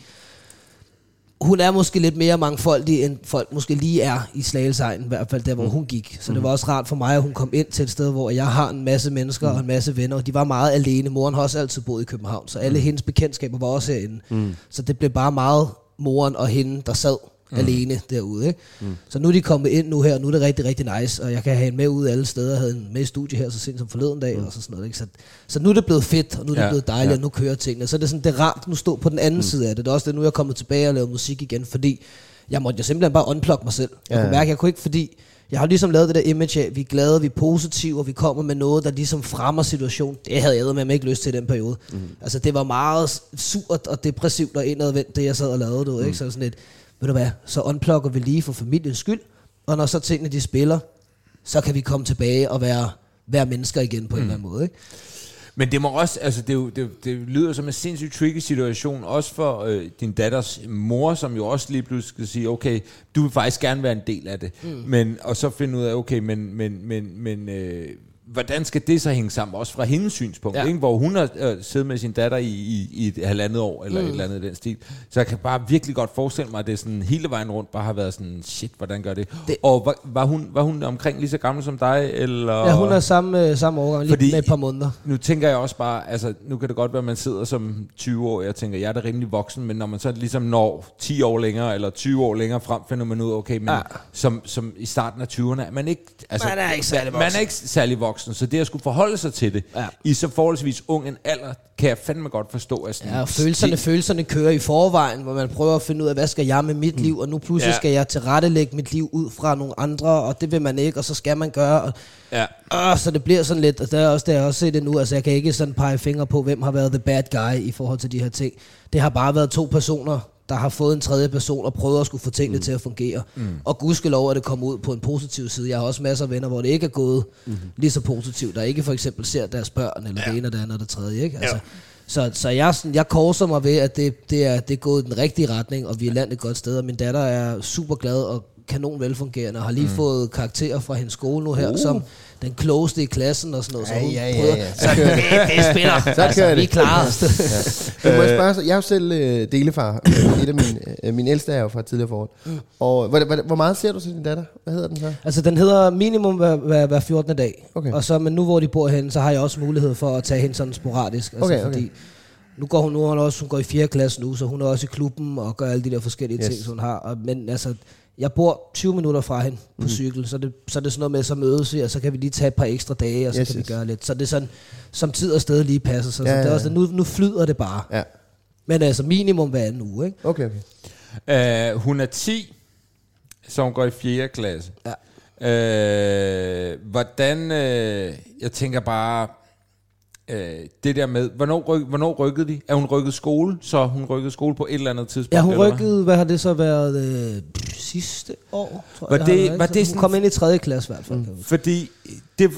hun er måske lidt mere mangfoldig, end folk måske lige er i Slagelsegnen, i hvert fald der, hvor Mm. hun gik. Så det var også rart for mig, at hun kom ind til et sted, hvor jeg har en masse mennesker Mm. og en masse venner, og de var meget alene. Moren har også altid boet i København, så alle hendes bekendtskaber var også herinde. Mm. Så det blev bare meget moren og hende, der sad mm. alene derude. Ikke? Mm. Så nu er de kommet ind nu her, og nu er det rigtig, rigtig nice, og jeg kan have hende med ud alle steder. Jeg havde hende med i studie her så sent som forleden dag, mm. og så sådan noget. Ikke? Så, så nu er det blevet fedt, og nu er det Ja, blevet dejligt, ja. og nu kører tingene. Så er det sådan, det er rart nu stå på den anden mm. side af det. Det er også det, nu er jeg kommet tilbage og lavet musik igen, fordi jeg måtte jo simpelthen bare unplugge mig selv. Jeg Ja, kunne mærke, jeg kunne ikke, fordi jeg har ligesom lavet det der image af, vi er glade, vi er positive, og vi kommer med noget, der ligesom fremmer situationen. Det havde jeg med ikke lyst til i den periode. Mm. Altså det var meget surt og depressivt og indadvendt, det jeg sad og lavede. Du, mm. ikke? Så sådan lidt, ved du hvad, så unplugger vi lige for familiens skyld, og når så tingene de spiller, så kan vi komme tilbage og være, være mennesker igen på mm. en eller anden måde. Ikke? Men det må også, altså det, jo, det, det lyder som en sindssygt tricky situation, også for øh, din datters mor, som jo også lige pludselig skal sige, okay, du vil faktisk gerne være en del af det, mm. men, og så finde ud af, okay, men, men, men, men øh, hvordan skal det så hænge sammen, også fra hendes synspunkt, ja. Ikke? hvor hun har øh, siddet med sin datter i, i, i et halvandet år, eller mm. et eller andet den stil. Så jeg kan bare virkelig godt forestille mig, at det sådan hele vejen rundt bare har været sådan, shit, hvordan gør det? det og var, var, hun, var hun omkring lige så gammel som dig, eller? Ja, hun er samme, øh, samme årgang, lige Fordi- med et par måneder. Nu tænker jeg også bare, altså nu kan det godt være, at man sidder som 20 år, jeg tænker, jeg er da rimelig voksen, men når man så ligesom når 10 år længere, eller 20 år længere frem, finder man ud okay, men ja. Som, som i starten af 20'erne, er man ikke, altså, Man er ikke særlig Man er voksen. ikke særlig voksen, så det at skulle forholde sig til det, Ja. i så forholdsvis ung en alder, kan jeg fandme godt forstå, at sådan, Ja, og følelserne, det, følelserne kører i forvejen, hvor man prøver at finde ud af, hvad skal jeg med mit liv, og nu pludselig Ja. skal jeg tilrettelægge mit liv ud fra nogle andre, og det vil man ikke, og så skal man gøre, og, ja, øh, så det bliver sådan lidt, og det er også jeg har også set det nu, altså jeg kan ikke sådan pege fingre på, hvem har været the bad guy i forhold til de her ting. Det har bare været to personer, der har fået en tredje person og prøvet at skulle få tingene mm. til at fungere. Mm. Og gudskelov er det kommet ud på en positiv side. Jeg har også masser af venner, hvor det ikke er gået mm. lige så positivt, der ikke for eksempel ser deres børn, eller ja. det ene og det andet og det tredje. Ikke? Altså, så, så jeg, sådan- jeg korser mig ved, at det, det, er, det er gået i den rigtige retning, og vi er landet et godt sted, og min datter er super glad og kanon velfungerende, og har lige mm. fået karakterer fra hendes skole nu her, uh. som den klogeste i klassen og sådan noget. Så Ja, ja, ja, prøver- ja. Så Så det, det spiller. Så altså, kører vi det. er klar. Men må jeg spørge, så, jeg er jo selv øh, delefar. Et af mine, øh, min ældste er jo fra tidligere forhold. Mm. Og hvor, hvor, hvor meget ser du til din datter? Hvad hedder den så? Altså, den hedder minimum hver, hver, hver 14. dag. Okay. Og så, men nu hvor de bor henne, så har jeg også mulighed for at tage hende sådan sporadisk. Altså, Okay, okay. Fordi nu går hun, nu hun også, hun går i 4. klasse nu, så hun er også i klubben og gør alle de der forskellige yes. ting, som hun har. Og, men altså, jeg bor 20 minutter fra hende på mm. cykel, så, det, så er det sådan noget med, så mødes vi, og så kan vi lige tage et par ekstra dage, og så Yes, kan yes. vi gøre lidt. Så det er sådan, som tid og sted lige passer sig. Ja, så det ja, er også, nu, nu flyder det bare. Ja. Men altså minimum hver anden uge, ikke? Okay, okay. Uh, hun er 10. Så hun går i 4. klasse. Ja. Øh, hvordan, øh, jeg tænker bare, øh, det der med, hvornår, ryk, hvornår rykkede de? Er hun rykket skole? Så hun rykkede skole på et eller andet tidspunkt? Ja, hun eller hvad? rykkede, hvad har det så været, øh, sidste år, tror Var jeg. det- været. var det sådan- kom ind i 3. klasse i hvert fald. Mm. Fordi det,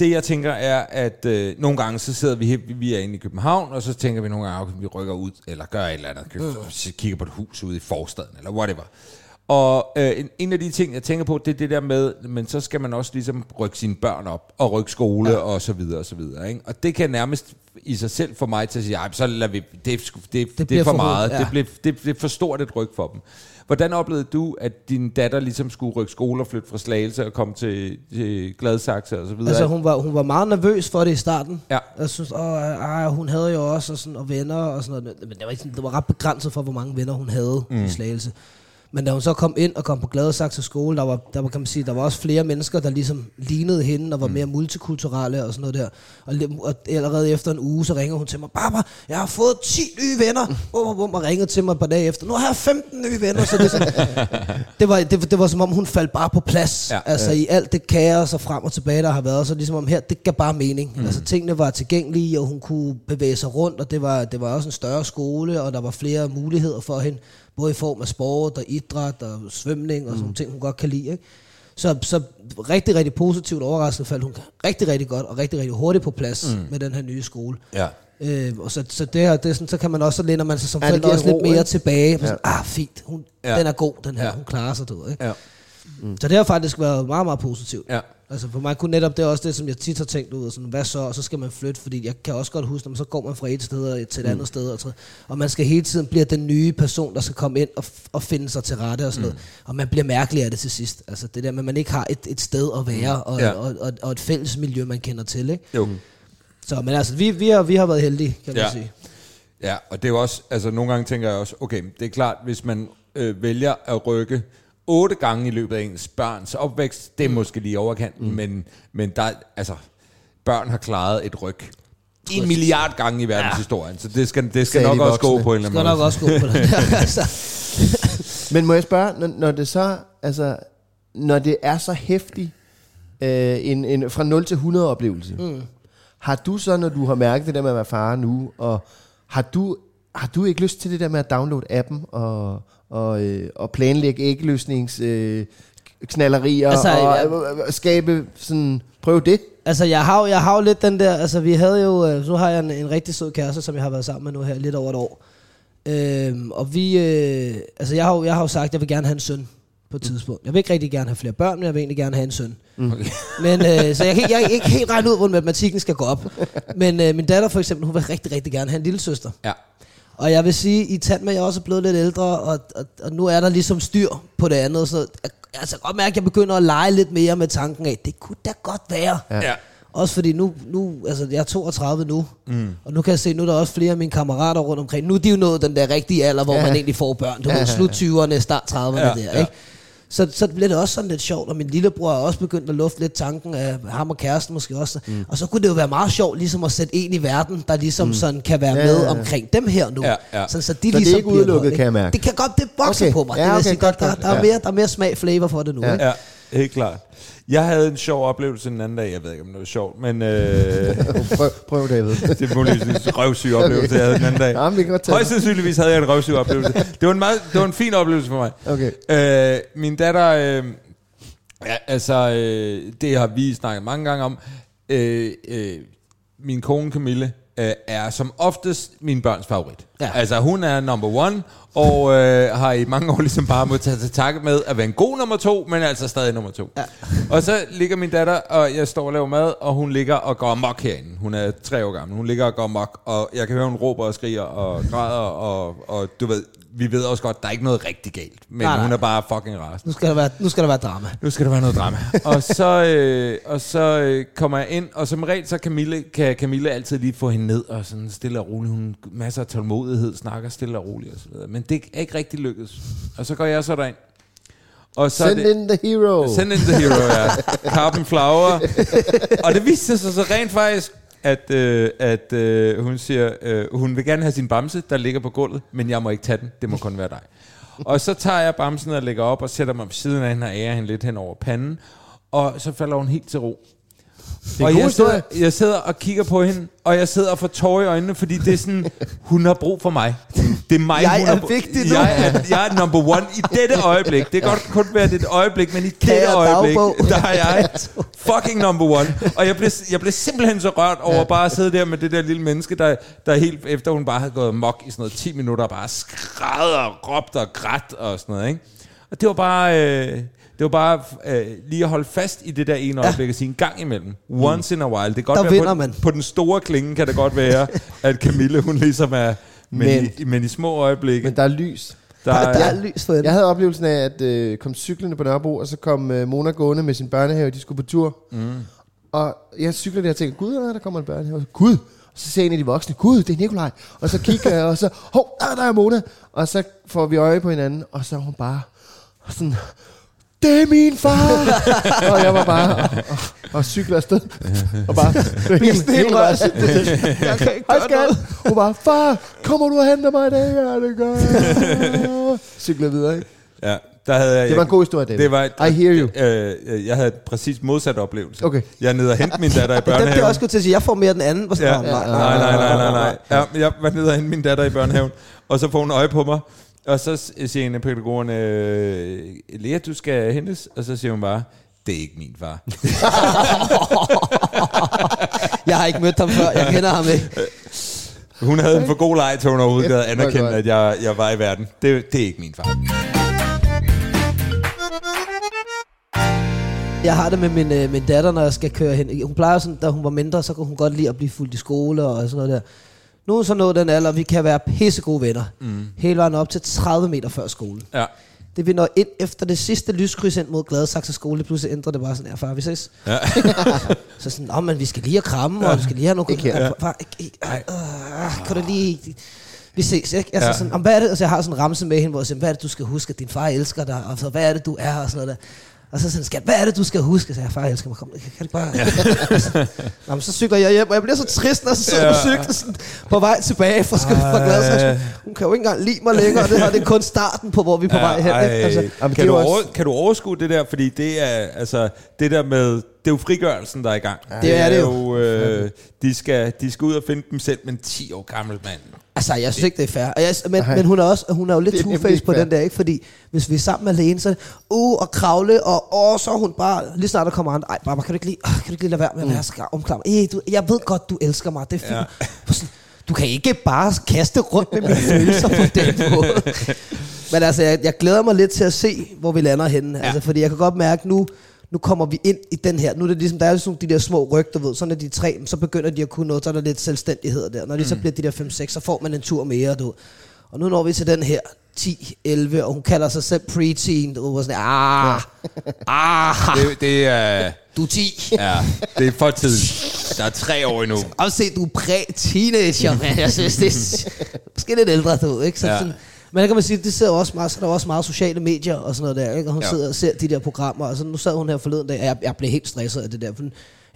det jeg tænker er, at øh, nogle gange så sidder vi her, vi er inde i København, og så tænker vi nogle gange, at vi rykker ud, eller gør et eller andet, køb, mm. kigger på et hus ude i forstaden, eller whatever. Og øh, en, en af de ting, jeg tænker på, det er det der med, men så skal man også ligesom rykke sine børn op, og rykke skole, ja. og så videre, og så videre. Ikke? Og det kan nærmest i sig selv få mig til at sige, "Ej, så lader vi, det, det, det, det er for for meget, ja. det, bliver, det, det er for stort et ryg for dem. Hvordan oplevede du, at din datter ligesom skulle rykke skole og flytte fra Slagelse og komme til, til Gladsaxe og så videre? Altså, hun var, hun var meget nervøs for det i starten. Ja. Jeg synes, åh, ej, hun havde jo også og sådan, og venner og sådan noget. Men det var, ikke det var ret begrænset for, hvor mange venner hun havde mm. i Slagelse. Men da hun så kom ind og kom på Gladsaxe skole, der var, der var, kan man sige, der var også flere mennesker, der ligesom lignede hende og var mm. mere multikulturelle og sådan noget der. Og, og allerede efter en uge, så ringer hun til mig, Barbara, jeg har fået 10 nye venner. Bum, bum, bum, og ringede til mig et par dage efter. Nu har jeg 15 nye venner. Så det, sådan, det, var, det, det var som om, hun faldt bare på plads. Ja. Altså i alt det kaos og frem og tilbage, der har været, så ligesom om her, det gav bare mening. Mm. Altså tingene var tilgængelige, og hun kunne bevæge sig rundt, og det var, det var også en større skole, og der var flere muligheder for hende, både i form af sport og idræt og svømning og sådan nogle ting, hun godt kan lide. Ikke? Så, så rigtig, rigtig positivt overrasket faldt hun rigtig, rigtig godt og rigtig, rigtig hurtigt på plads mm. med den her nye skole. Ja. Øh, og så, så, det her, det er sådan, så kan man også, så læner man sig som Ja, forældre også en lidt ro, mere ikke? tilbage. Ja. Sådan, ah, fint, hun, Ja. den er god, den her, ja. hun klarer sig, du ved, ikke? Ja. Mm. Så det har faktisk været meget, meget positivt. Ja. Altså for mig kunne netop det er også det, som jeg tit har tænkt ud, og sådan, hvad så, og så skal man flytte, fordi jeg kan også godt huske, når man så går man fra et sted til et andet sted, og, så, og man skal hele tiden blive den nye person, der skal komme ind og, og finde sig til rette og sådan noget, og man bliver mærkelig af det til sidst. Altså det der med, at man ikke har et, et sted at være, og, Ja. ja. og, og, og et fælles miljø, man kender til, ikke? Jo. Så, men altså, vi, vi, har, vi har været heldige, kan man Ja. sige. Ja, og det er jo også, altså nogle gange tænker jeg også, okay, det er klart, hvis man øh, vælger at rykke otte gange i løbet af ens børns opvækst, det er måske lige overkanten, mm. men, men der, altså, børn har klaret et ryg en milliard gange i verdenshistorien, så det skal, det skal Sagde nok de også gå på en eller Skal anden nok måde. også gå på det. altså, Men må jeg spørge, når, når det så, altså, når det er så hæftigt, øh, en, en, fra 0 til 100 oplevelse, mm. har du så, når du har mærket det der med at være far nu, og har du, har du ikke lyst til det der med at downloade appen, og, og, øh, og planlægge ægløsnings... Øh, knallerier Altså, og øh, skabe sådan prøv det Altså, jeg har, jo- jeg har jo lidt den der, altså vi havde jo, øh, nu har jeg en, en rigtig sød kæreste, som jeg har været sammen med nu her lidt over et år. Øhm, og vi, øh, altså jeg har, jo, jeg har jo sagt, at jeg vil gerne have en søn på et tidspunkt. Jeg vil ikke rigtig gerne have flere børn, men jeg vil egentlig gerne have en søn. Okay. Men, øh, så jeg kan, jeg kan ikke helt regne ud, hvordan matematikken skal gå op. Men øh, min datter for eksempel, hun vil rigtig, rigtig gerne have en lille søster. Ja. Og jeg vil sige, i tand med, at jeg også er blevet lidt ældre, og, og, og nu er der ligesom styr på det andet. Så jeg, altså, jeg kan godt mærke, at jeg begynder at lege lidt mere med tanken af, det kunne da godt være. Ja. ja. Også fordi nu, nu altså jeg er 32 nu, mm. og nu kan jeg se, nu er der også flere af mine kammerater rundt omkring. Nu er de jo nået den der rigtige alder, hvor Ja. ja. man egentlig får børn. Du ved, slut 20'erne, start 30'erne Ja, ja, der, ja. ikke? Så, så bliver det også sådan lidt sjovt, og min lillebror er også begyndt at lufte lidt tanken af ham og kæresten måske også. Mm. Og så kunne det jo være meget sjovt ligesom at sætte en i verden, der ligesom mm. sådan kan være Ja, med ja, ja. omkring dem her nu. Ja, ja. Sådan, så de Så det er ligesom ikke udelukket, noget, kan jeg mærke? Det kan godt, det vokser Okay. på mig. Ja, det vil okay, sige godt, der, der, er mere, der er mere smag flavor for det nu. Ja. Ikke? Ja, helt klart. Jeg havde en sjov oplevelse den anden dag. Jeg ved ikke, om det var sjovt, men øh, prøv, prøv David det er muligvis en røvsyg oplevelse, jeg havde den anden dag. Ja, vi godt Højst sandsynligvis havde jeg en røvsyg oplevelse. Det var en, meget, det var en fin oplevelse for mig. Okay. Øh, min datter, øh, ja, altså, øh, det har vi snakket mange gange om. Øh, øh, min kone Camille øh, er som oftest min børns favorit. Ja. Altså, hun er number one, og øh, har i mange år ligesom bare tage til takke med at være en god nummer to, men altså stadig nummer to. Ja. Og så ligger min datter, og jeg står og laver mad, og hun ligger og går amok herinde. Hun er tre år gammel. Hun ligger og går amok, og jeg kan høre, hun råber og skriger og græder, og, og du ved, vi ved også godt, der er ikke noget rigtig galt, men Nej, nej. hun er bare fucking rasende. Nu, skal der være, nu skal der være drama. Nu skal der være noget drama. og så, øh, og så øh, kommer jeg ind, og som regel, så Camille, kan Camille altid lige få hende ned, og sådan stille og roligt. Hun masser af tålmodighed, snakker stille og roligt og så videre. Men det er ikke rigtig lykkedes. Og så går jeg så derind. Og så Send det, in the hero Send in the hero, ja. Carbon flower. og det viste sig så rent faktisk, at, øh, at øh, hun siger, øh, hun vil gerne have sin bamse, der ligger på gulvet, men jeg må ikke tage den. Det må kun være dig. Og så tager jeg bamsen og lægger op og sætter mig ved siden af hende og ærer hende lidt hen over panden. Og så falder hun helt til ro en og jeg sidder, jeg sidder og kigger på hende, og jeg sidder og får tårer i øjnene, fordi det er sådan, hun har brug for mig. Det er mig, Jeg hun er har vigtig nu. Jeg er, jeg er number one i dette øjeblik. Det kan godt kun være det øjeblik, men i dette Kære øjeblik, dagbog. der er jeg fucking number one. Og jeg blev, jeg blev simpelthen så rørt over bare at sidde der med det der lille menneske, der, der helt efter hun bare havde gået mok i sådan noget 10 minutter, bare skræd og råbt og grædt og sådan noget. Ikke? Og det var bare... Øh, det var bare øh, lige at holde fast i det der ene øjeblik og sige en gang imellem. Once in a while. Det kan godt Der være vinder på, man. på den store klinge kan det godt være, at Camille hun ligesom er... Men, Men- i, men i små øjeblikke, Men der er lys. der, Der er, er lys for. Jeg havde oplevelsen af, at øh, kom cyklerne på Nørrebro, og så kom øh, Mona gående med sin børnehave, de skulle på tur. Mm. Og jeg cykler der og tænker, gud, ja, der kommer en børnehave. Gud! Og så ser en af de voksne, gud, det er Nikolaj. Og så kigger jeg, og så, hov, der, der er Mona. Og så får vi øje på hinanden, og så er hun bare sådan, det er min far! og jeg var bare og, og, og cykler afsted. og bare, det var helt, helt rørt. Jeg kan ikke Hej gøre noget. skat. Hun bare, far, kommer du og henter mig i dag? Ja, det gør jeg. Cykler videre, ikke? ja, der havde jeg, Det var en god historie, David. Det var, I hear you. Øh, øh, jeg havde præcis modsat oplevelse. Okay. Jeg er nede og hente min datter i børnehaven. jeg også godt til at sige, jeg får mere den anden. Ja. nej, nej. Nej, nej, nej, nej. Ja, jeg var nede og hente min datter i børnehaven, og så får hun øje på mig, og så siger en af pædagogerne, øh, Lea, du skal hentes, og så siger hun bare, det er ikke min far. Jeg har ikke mødt ham før, jeg kender ham ikke. Hun havde en for god leg, til hun overhovedet anerkende, godt. at jeg, jeg var i verden. Det, det er ikke min far. Jeg har det med min, øh, min datter, når jeg skal køre hen. Hun plejer sådan, da hun var mindre, så kunne hun godt lide at blive fuldt i skole og sådan noget der. Nu er så nået den alder, vi kan være pissegode venner. Mm. Hele vejen op til 30 meter før skolen. Ja. Det vi når ind efter det sidste lyskryds ind mod Gladsaxe skole, pludselig ændrer det bare sådan her, far, vi ses. Ja. så sådan, nå, men vi skal lige have kramme, og vi skal lige have nogle... Ikke. Ja. Far, ikke, ikke, øh, kan du lige... Vi ses, ikke? Altså, Ja. ja. sådan, om, hvad er det? Altså, jeg har sådan en ramse med hende, hvor jeg siger, hvad er det, du skal huske, at din far elsker dig, og så, hvad er det, du er, og sådan noget der. Og så sådan, skat, hvad er det, du skal huske? Så jeg, far elsker mig, kom, kan, kan du bare... Ja. Nå, men så cykler jeg hjem, og jeg bliver så trist, når jeg så sidder Ja. på cyklen sådan, på vej tilbage fra, sk- fra Gladsaxe. Hun kan jo ikke engang lide mig længere, og det her det er kun starten på, hvor vi er på vej hen. ej. Ikke? Altså, Jamen, det kan, er du jo også- over, kan du overskue det der? Fordi det er, altså, det der med, det er jo frigørelsen, der er i gang. Det er det jo. øh, de, skal, de skal ud og finde dem selv, men 10 år gammel mand. Altså, jeg synes ikke, det er fair. Og jeg, men, Nej. men hun er, også, hun er jo lidt Det er two-faced på fair. den der, ikke? Fordi hvis vi er sammen alene, så er det, uh, og kravle, og åh, så er hun bare, lige snart der kommer andre, ej, Barbara, kan du ikke lige, øh, kan du ikke lige lade være med at være så omklam? Ej, du, jeg ved godt, du elsker mig, det er fint. Ja. Du kan ikke bare kaste rundt med mine følelser på den måde. Men altså, jeg, jeg glæder mig lidt til at se, hvor vi lander henne. Ja. Altså, fordi jeg kan godt mærke nu, nu kommer vi ind i den her. Nu er det ligesom, der er sådan de der små ryg, du ved. Så når de er tre, så begynder de at kunne noget, så er der lidt selvstændighed der. Når de mm. så bliver de der 5-6, så får man en tur mere, du. Og nu når vi til den her 10-11, og hun kalder sig selv preteen, du ved, sådan, ah, ah, Det, det er... du er 10. Ja, det er for tidligt. Der er tre år endnu. Og se, du er præ-teenager, men jeg synes, det er måske lidt ældre, du ikke? Så Ja. sådan, men der kan man sige, det sidder også meget, så er der også meget sociale medier og sådan noget der, ikke? Og hun Ja. sidder og ser de der programmer, og så nu sad hun her forleden dag, og jeg, jeg blev helt stresset af det der. For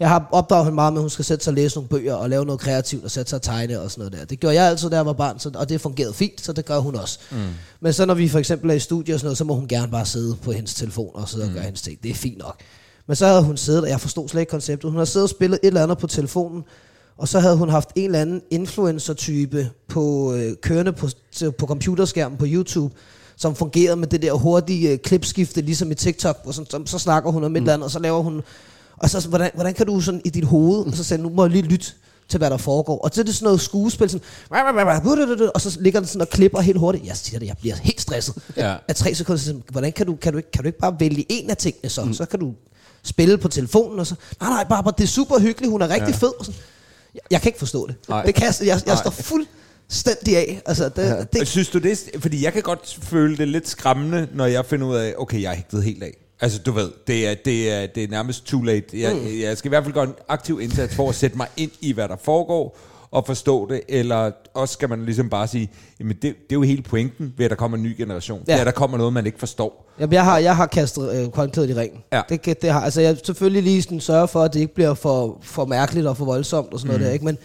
jeg har opdaget hende meget med, at hun skal sætte sig og læse nogle bøger og lave noget kreativt og sætte sig og tegne og sådan noget der. Det gjorde jeg altid, da jeg var barn, så, og det fungerede fint, så det gør hun også. Mm. Men så når vi for eksempel er i studie og sådan noget, så må hun gerne bare sidde på hendes telefon og sidde mm. og gøre hendes ting. Det er fint nok. Men så havde hun siddet, og jeg forstod slet ikke konceptet. Hun har siddet og spillet et eller andet på telefonen, og så havde hun haft en eller anden influencer-type på, øh, kørende på, til, på computerskærmen på YouTube, som fungerede med det der hurtige øh, klipskifte, ligesom i TikTok, og så, så, så snakker hun om et eller andet, og så laver hun... Og så, hvordan, hvordan kan du sådan i dit hoved, og så sagde nu må jeg lige lytte til, hvad der foregår. Og så er det sådan noget skuespil, sådan, og så ligger den sådan og klipper helt hurtigt. Jeg siger det, jeg bliver helt stresset. Ja. Af tre sekunder, så sådan, hvordan kan du, kan, du ikke, kan du ikke bare vælge en af tingene så? Mm. Så kan du spille på telefonen, og så, nej, nej, bare, det er super hyggeligt, hun er rigtig ja. fed. Og sådan. Jeg, jeg kan ikke forstå det. Nej. Det kan jeg, jeg, står fuldstændig af. Altså, det, Det. det, Synes du det? Fordi jeg kan godt føle det lidt skræmmende, når jeg finder ud af, okay, jeg er hægtet helt af. Altså, du ved, det er, det er, det er nærmest too late. Jeg, mm. jeg skal i hvert fald gøre en aktiv indsats for at sætte mig ind i, hvad der foregår, at forstå det, eller også skal man ligesom bare sige, jamen det, det er jo hele pointen ved, at der kommer en ny generation. Ja. Ja. Det er, at der kommer noget, man ikke forstår. Jamen, jeg har, jeg har kastet øh, håndklædet i ringen. Ja. Det, det har, altså, jeg selvfølgelig lige sådan sørge for, at det ikke bliver for, for mærkeligt og for voldsomt og sådan noget der, ikke? Men,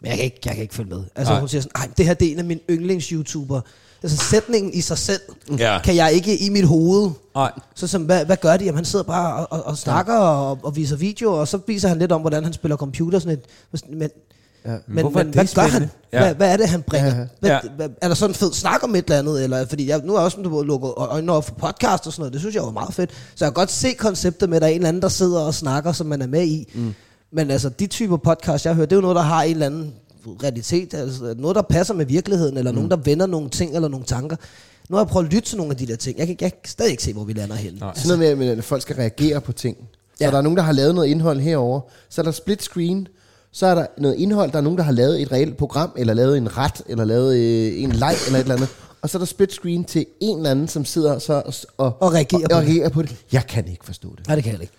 men jeg, kan ikke, jeg kan ikke følge med. Altså, Nej. hun siger sådan, det her det er en af mine yndlings-YouTuber. Altså, sætningen i sig selv, Ja. kan jeg ikke i mit hoved. Nej. Så som, hvad, hvad gør de? Jamen, han sidder bare og, og, og snakker og, og viser videoer, og så viser han lidt om, hvordan han spiller computer. Sådan et, men, Ja. men hvorfor er hvad, det hvad gør han? Ja. Hvad, hvad er det, han bringer? Ja. Hvad, Ja. hvad, er der sådan en fed snak om et eller andet? Eller, fordi jeg, nu er jeg også du lukket øjnene op for podcast og sådan noget. Det synes jeg var meget fedt. Så jeg kan godt se konceptet med, at der er en eller anden, der sidder og snakker, som man er med i. Mm. Men altså, de typer podcast, jeg hører, det er jo noget, der har en eller anden realitet. Altså, noget, der passer med virkeligheden, eller mm. nogen, der vender nogle ting eller nogle tanker. Nu har jeg prøvet at lytte til nogle af de der ting. Jeg kan, jeg kan stadig ikke se, hvor vi lander henne. Nej. Sådan noget med, at folk skal reagere på ting. Så Ja. der er nogen, der har lavet noget indhold herover. Så er der split screen. Så er der noget indhold, der er nogen, der har lavet et reelt program, eller lavet en ret, eller lavet øh, en leg, eller et eller andet. Og så er der split screen til en eller anden, som sidder så og, og, Og reagerer og, på og det. reagerer på det. Jeg kan ikke forstå det. Nej, det kan jeg ikke.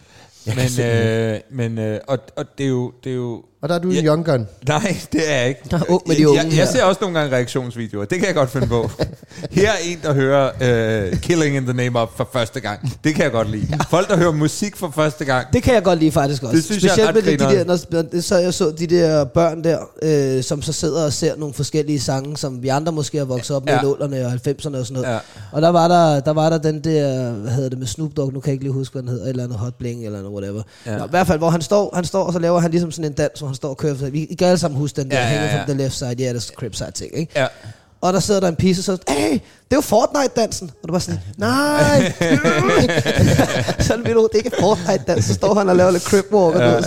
Jeg Men, øh, men øh, og, og det er jo... Det er jo og der er du en ja. young gun. Nej, det er jeg ikke. Der er ung med de unge jeg, jeg, jeg ser også nogle gange reaktionsvideoer. Det kan jeg godt finde på. Her er en, der hører uh, Killing in the Name of for første gang. Det kan jeg godt lide. Folk, der hører musik for første gang. Det kan jeg godt lide faktisk også. Det synes jeg er Specielt med de, der, når, så jeg så de der børn der, øh, som så sidder og ser nogle forskellige sange, som vi andre måske har vokset op med Ja. i 0'erne og 90'erne og sådan noget. Ja. Og der var der, der var der den der, hvad hedder det med Snoop Dogg, nu kan jeg ikke lige huske, hvad den hedder, et eller andet Hot Bling eller noget, whatever. Ja. Nå, I hvert fald, hvor han står, han står, og så laver han ligesom sådan en dans, hvor han står og kører. Vi I kan alle sammen huske den der, Ja, ja, ja, hanging from the left side, yeah, that's crib side ting, ikke? Ja. Og der sidder der en pige, og så hey, det er jo Fortnite-dansen. Og du var sådan, nej, sådan vil du, det er ikke Fortnite-dans. Så står han og laver lidt crib walk. Og ja.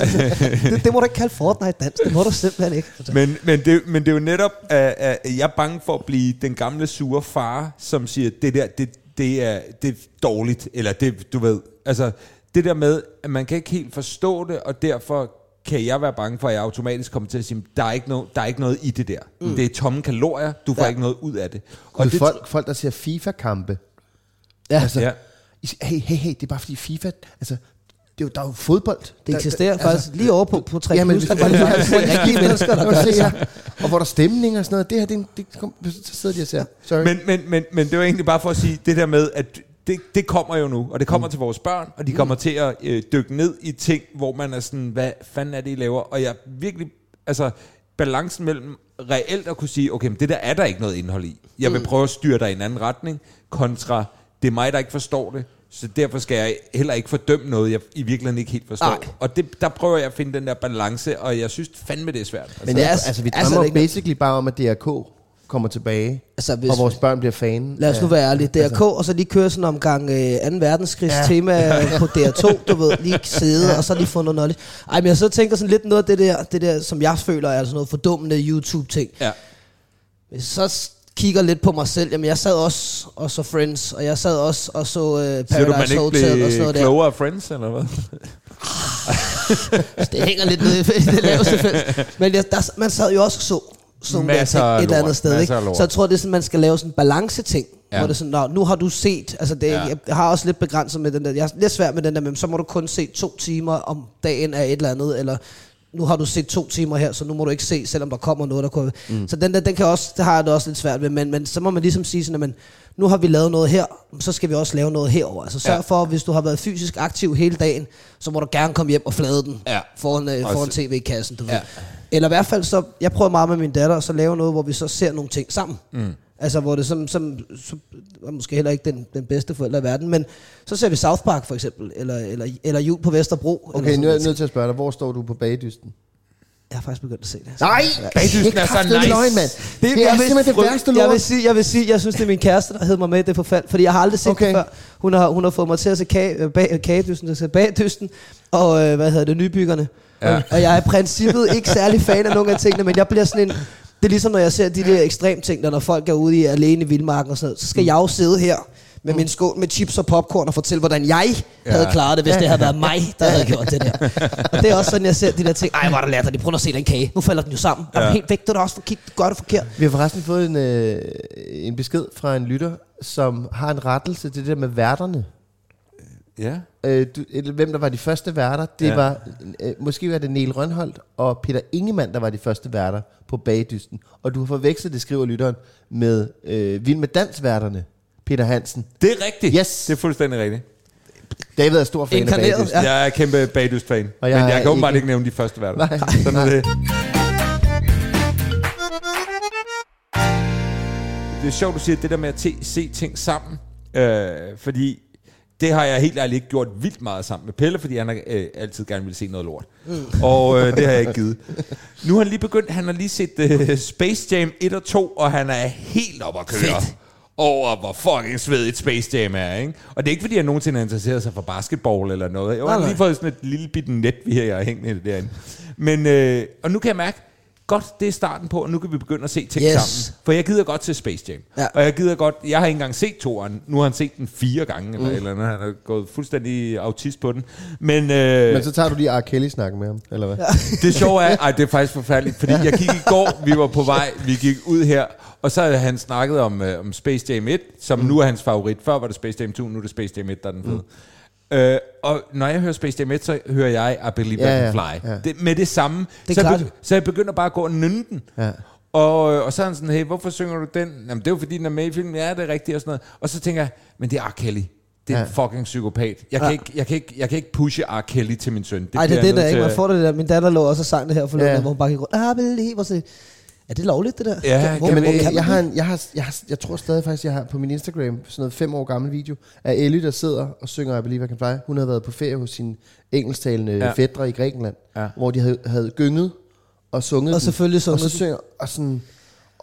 det, det, må du ikke kalde Fortnite-dans. Det må du simpelthen ikke. Men, men, det, men det er jo netop, at, at jeg er bange for at blive den gamle sure far, som siger, det der, det, det, er, det er dårligt, eller det, du ved, altså det der med, at man kan ikke helt forstå det, og derfor kan jeg være bange for, at jeg automatisk kommer til at sige, der er ikke, noget, der er ikke noget i det der. Mm. Det er tomme kalorier, du får ja. Ikke noget ud af det. Og det, folk, folk, der ser FIFA-kampe. Ja, Altså, Ja. hey, hey, hey, det er bare fordi FIFA, altså, det er jo, der er jo fodbold. det eksisterer der, faktisk lige over på, på 3 Ja, men plus. Der var bare lige rigtige mennesker, der gør det. ja. Og hvor der er stemning og sådan noget. Det her, det, det kom, så sidder de og ser. Sorry. Men, men, men, men det var egentlig bare for at sige, det der med, at det, det kommer jo nu, og det kommer mm. til vores børn, og de kommer til at øh, dykke ned i ting, hvor man er sådan, hvad fanden er det, I laver? Og jeg virkelig, altså, balancen mellem reelt at kunne sige, okay, men det der er der ikke noget indhold i. Jeg vil prøve at styre dig i en anden retning, kontra, det er mig, der ikke forstår det, så derfor skal jeg heller ikke fordømme noget, jeg i virkeligheden ikke helt forstår. Nej. Og det, der prøver jeg at finde den der balance, og jeg synes fandme, det er svært. Altså, Men det er- altså, altså, vi altså, drømmer det er ikke- basically bare om, at DRK kommer tilbage, Altså, hvis, og vores børn bliver fan. Lad os nu være ærlige. DRK, og så lige køre sådan en omgang øh, 2. verdenskrigs Ja. tema på DR2, du ved, lige sidde, og så lige få noget knowledge. Ej, men jeg så tænker sådan lidt noget af det der, det der, som jeg føler er sådan noget fordummende YouTube-ting. ja. Hvis så kigger lidt på mig selv, jamen jeg sad også og så Friends, og jeg sad også og så øh, Siger du, man Paradise Hotel og sådan noget der. klogere af Friends, eller hvad? Altså, det hænger lidt nede i det laveste felt. Men jeg, der, man sad jo også og så sådan Masser ting et lort, andet sted. Ikke? Så jeg tror, det er sådan, man skal lave sådan en balance-ting. Ja. Hvor det er sådan, Nå, nu har du set, altså det, Ja. jeg har også lidt begrænset med den der, jeg er lidt svært med den der, men så må du kun se to timer om dagen af et eller andet, eller nu har du set to timer her, så nu må du ikke se, selvom der kommer noget, der kunne... Mm. Så den der, den kan også, det har jeg det også lidt svært ved, men, men så må man ligesom sige sådan, at man, nu har vi lavet noget her, så skal vi også lave noget herover. Altså sørg Ja. for, hvis du har været fysisk aktiv hele dagen, så må du gerne komme hjem og flade den Ja. foran, øh, foran tv-kassen. Du Ja. ved. Eller i hvert fald så, jeg prøver meget med min datter, at så lave noget, hvor vi så ser nogle ting sammen. Mm. Altså hvor det som, som, som måske heller ikke den, den bedste forælder i verden, men så ser vi South Park for eksempel, eller, eller, eller Jul på Vesterbro. Okay, eller nu er jeg nødt til at spørge dig, hvor står du på bagdysten? Jeg har faktisk begyndt at se det. Nej, Bagdysten er så nice. løgn, mand. Det, det er jeg vil- simpelthen det værste Jeg lort. vil, sige, jeg vil sige, jeg synes, det er min kæreste, der hed mig med i det forfald, fordi jeg har aldrig set Okay. det før. Hun har, hun har fået mig til at se kage, øh, bag, kagedysten, til at se bagdysten, og øh, hvad hedder det, nybyggerne. Ja. Og, jeg er i princippet ikke særlig fan af nogle af tingene, men jeg bliver sådan en... Det er ligesom, når jeg ser de der ekstrem ting, når folk er ude i alene i vildmarken og sådan noget, så skal jeg jo sidde her med min skål med chips og popcorn og fortælle, hvordan jeg Ja. havde klaret det, hvis det havde været mig, der havde gjort det der. Og det er også sådan, jeg ser de der ting. Ej, hvor er der latterligt. Prøv at se den kage. Nu falder den jo sammen. Ja. Ja. helt væk. Det er da også for kig. Du gør det forkert. Vi har forresten fået en, øh, en besked fra en lytter, som har en rettelse til det der med værterne. Ja. øh, du, hvem der var de første værter. Det Ja. var, øh, måske var det Niel Rønholdt og Peter Ingemann, der var de første værter på Bagdysten. Og du har forvekslet, det skriver lytteren, med øh, Vild med Dansværterne, Peter Hansen. Det er rigtigt. Yes. Det er fuldstændig rigtigt. David er stor fan af Inkarneret, Bagdysten. Ja. Ja. Jeg er kæmpe Bagdyst-fan. Men jeg kan åbenbart ikke- ikke nævne de første værter. Nej. Sådan er det. Det er sjovt, du siger det der med at te- se ting sammen. Øh, fordi det har jeg helt ærligt ikke gjort vildt meget sammen med Pelle, fordi han øh, altid gerne vil se noget lort. Mm. Og øh, det har jeg ikke givet. Nu har han lige begyndt, han har lige set øh, Space Jam 1 og 2, og han er helt op at køre. Fedt. Over hvor fucking svedigt Space Jam er, ikke? Og det er ikke, fordi jeg nogensinde har interesseret sig for basketball eller noget. Jeg har lige fået sådan et lille bitte net, vi her, jeg har det derinde. Men, øh, og nu kan jeg mærke, godt, det er starten på, og nu kan vi begynde at se ting Yes. sammen. For jeg gider godt til Space Jam. Ja. Og jeg gider godt, jeg har ikke engang set toeren. Nu har han set den fire gange, eller, mm. eller andet. Han er gået fuldstændig autist på den. Men, øh, Men så tager du lige R. Kelly-snakken med ham, eller hvad? Ja. det sjove er, ej, det er faktisk forfærdeligt, fordi jeg gik i går, vi var på vej, vi gik ud her, og så havde han snakket om, øh, om Space Jam 1, som mm. nu er hans favorit. Før var det Space Jam 2, nu er det Space Jam 1, der er den fede. Mm. Øh, og når jeg hører Space Jam 1, så hører jeg I Believe I Ja, Can ja, Fly. ja. Det, med det samme. Det er så, jeg begy- så jeg begynder bare at gå og nynde den. Ja. Og, øh, og så er han sådan, hey, hvorfor synger du den? Jamen, det er jo fordi, den er med i filmen. Ja, det er rigtigt og sådan noget. Og så tænker jeg, men det er R. Kelly. Det er Ja. en fucking psykopat. Jeg kan, Ja. ikke, jeg, kan ikke, jeg kan ikke pushe R. Kelly til min søn. Nej, det er bliver det jeg der nødt ikke. Man får det der. Min datter lå også og sang det her forleden, Ja. hvor hun bare gik rundt. Ah, believe, og så, er det lovligt, det der? Ja, hvor, kan hvor, vi- kan man jeg, har en, jeg, har, jeg, har, jeg tror stadig faktisk, jeg har på min Instagram sådan noget fem år gammel video af Ellie, der sidder og synger I Believe I Can Fly. Hun havde været på ferie hos sine engelsktalende Ja. fædre i Grækenland, Ja. hvor de havde, havde gynget og sunget Og den. selvfølgelig Og sunget så den. synger, og sådan,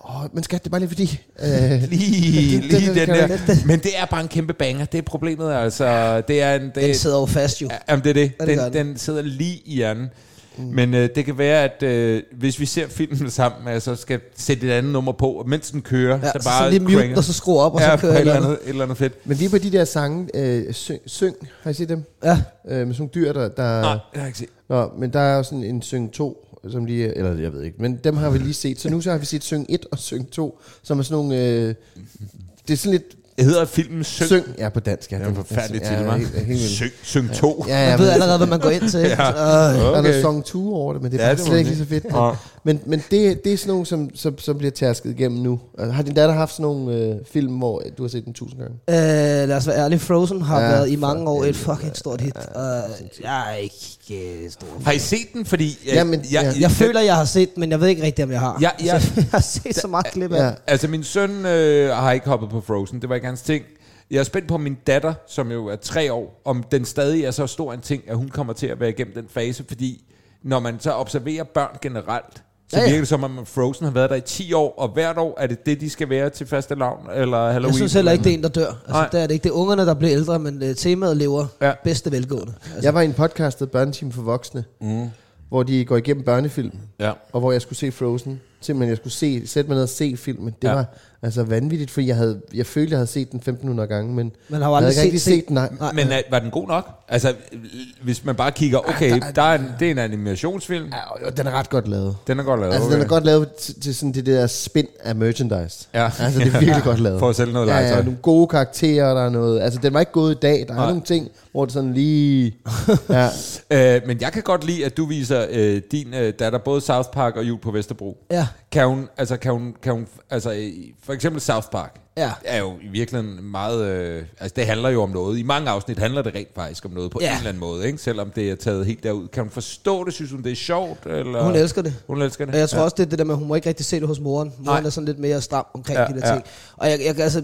åh, men skat, det er bare lige fordi... Øh, Lige, det- lige det den der. Men det er bare en kæmpe banger. Det er problemet, altså. Det er en, det, Den sidder jo fast jo. Ja, Jamen, det er det. Ja, det gør Den, den. den sidder lige i hjernen. Mm. Men øh, det kan være, at øh, hvis vi ser filmen sammen, altså skal sætte et andet nummer på, og mens den kører, Ja, så bare så lige mute, og så skru op, og ja, så kører et eller andet, et eller andet fedt. men lige på de der sange, øh, syng, syng, har I set dem? Ja, Øh, med sådan nogle dyr, der... der Nej, det har jeg ikke set. Nå, men der er jo sådan en syng 2, som lige, eller jeg ved ikke, men dem har vi lige set. Så nu så har vi set syng 1 og syng 2, som er sådan nogle, øh, det er sådan lidt Det hedder filmen Syng. syng, ja på dansk. Ja, Det er en forfærdelig titel, ja, hva'? helt- helt vildt. Syng, syng 2. Ja, ja, man ved allerede, hvad man går ind til. Ja. Øh, Der er Okay. noget song 2 over det, men det er Ja, slet ikke lige så fedt. Ja. Men, men det, det er sådan nogle, som, som, som bliver tærsket igennem nu. Altså, har din datter haft sådan nogle øh, film, hvor du har set den tusind gange? Øh, lad os være ærlige, Frozen har Ja, været i mange år et helvede, fucking stort hit. Uh, jeg er ikke øh, stor. Har I set den? Fordi... Jeg, Jamen, ja. Jeg den- føler, jeg har set men jeg ved ikke rigtigt, om jeg har. Ja, ja. Altså, jeg har set så meget klip af Ja. Altså, min søn øh, har ikke hoppet på Frozen. Det var ikke hans ting. Jeg er spændt på min datter, som jo er tre år, om den stadig er så stor en ting, at hun kommer til at være igennem den fase, fordi når man så observerer børn generelt, så Ja, ja, virker det som om, at Frozen har været der i 10 år, og hvert år er det det, de skal være til faste lavn, eller Halloween. Jeg synes heller ikke, det er en, der dør. Altså, Nej. der er det ikke. Det er ungerne, der bliver ældre, men uh, temaet lever Ja. bedste velgående. Altså, Jeg var i en podcast, der Børneteam for Voksne, mm. hvor de går igennem børnefilm, Ja. og hvor jeg skulle se Frozen. Simpelthen, jeg skulle se, sætte mig ned og se filmen. Det ja. var altså vanvittigt, fordi jeg, havde, jeg følte, jeg havde set den 1500 gange, men Man har jo jeg havde aldrig ikke rigtig set- set den. Nej. Nej. Men er, var den god nok? Altså, hvis man bare kigger, okay, der er en, det er en animationsfilm, Ja, og den er ret godt lavet. den er godt lavet. Altså, okay. den er godt lavet til, til sådan det der spin af merchandise. Ja. Altså, det er virkelig godt lavet. For at sælge noget ja, ja, legetøj. nogle gode karakterer, der er noget... Altså, den var ikke gået i dag. Der er Nej. nogle ting, hvor det sådan lige... ja. Øh, men jeg kan godt lide, at du viser øh, din øh, datter både South Park og Jul på Vesterbro. Ja. Kan hun, altså, kan hun, kan hun, altså, i- for eksempel South Park, Ja. er jo i virkeligheden meget, øh, altså det handler jo om noget. I mange afsnit handler det rent faktisk om noget på Ja. en eller anden måde, ikke? selvom det er taget helt derud. Kan hun forstå det? Synes hun, det er sjovt? Eller? Hun elsker det. Hun elsker det? Og jeg tror ja. også, det er det der med, at hun må ikke rigtig se det hos moren. Moren Nej. er sådan lidt mere stram omkring Ja, de der ja. ting. Og jeg, jeg, altså,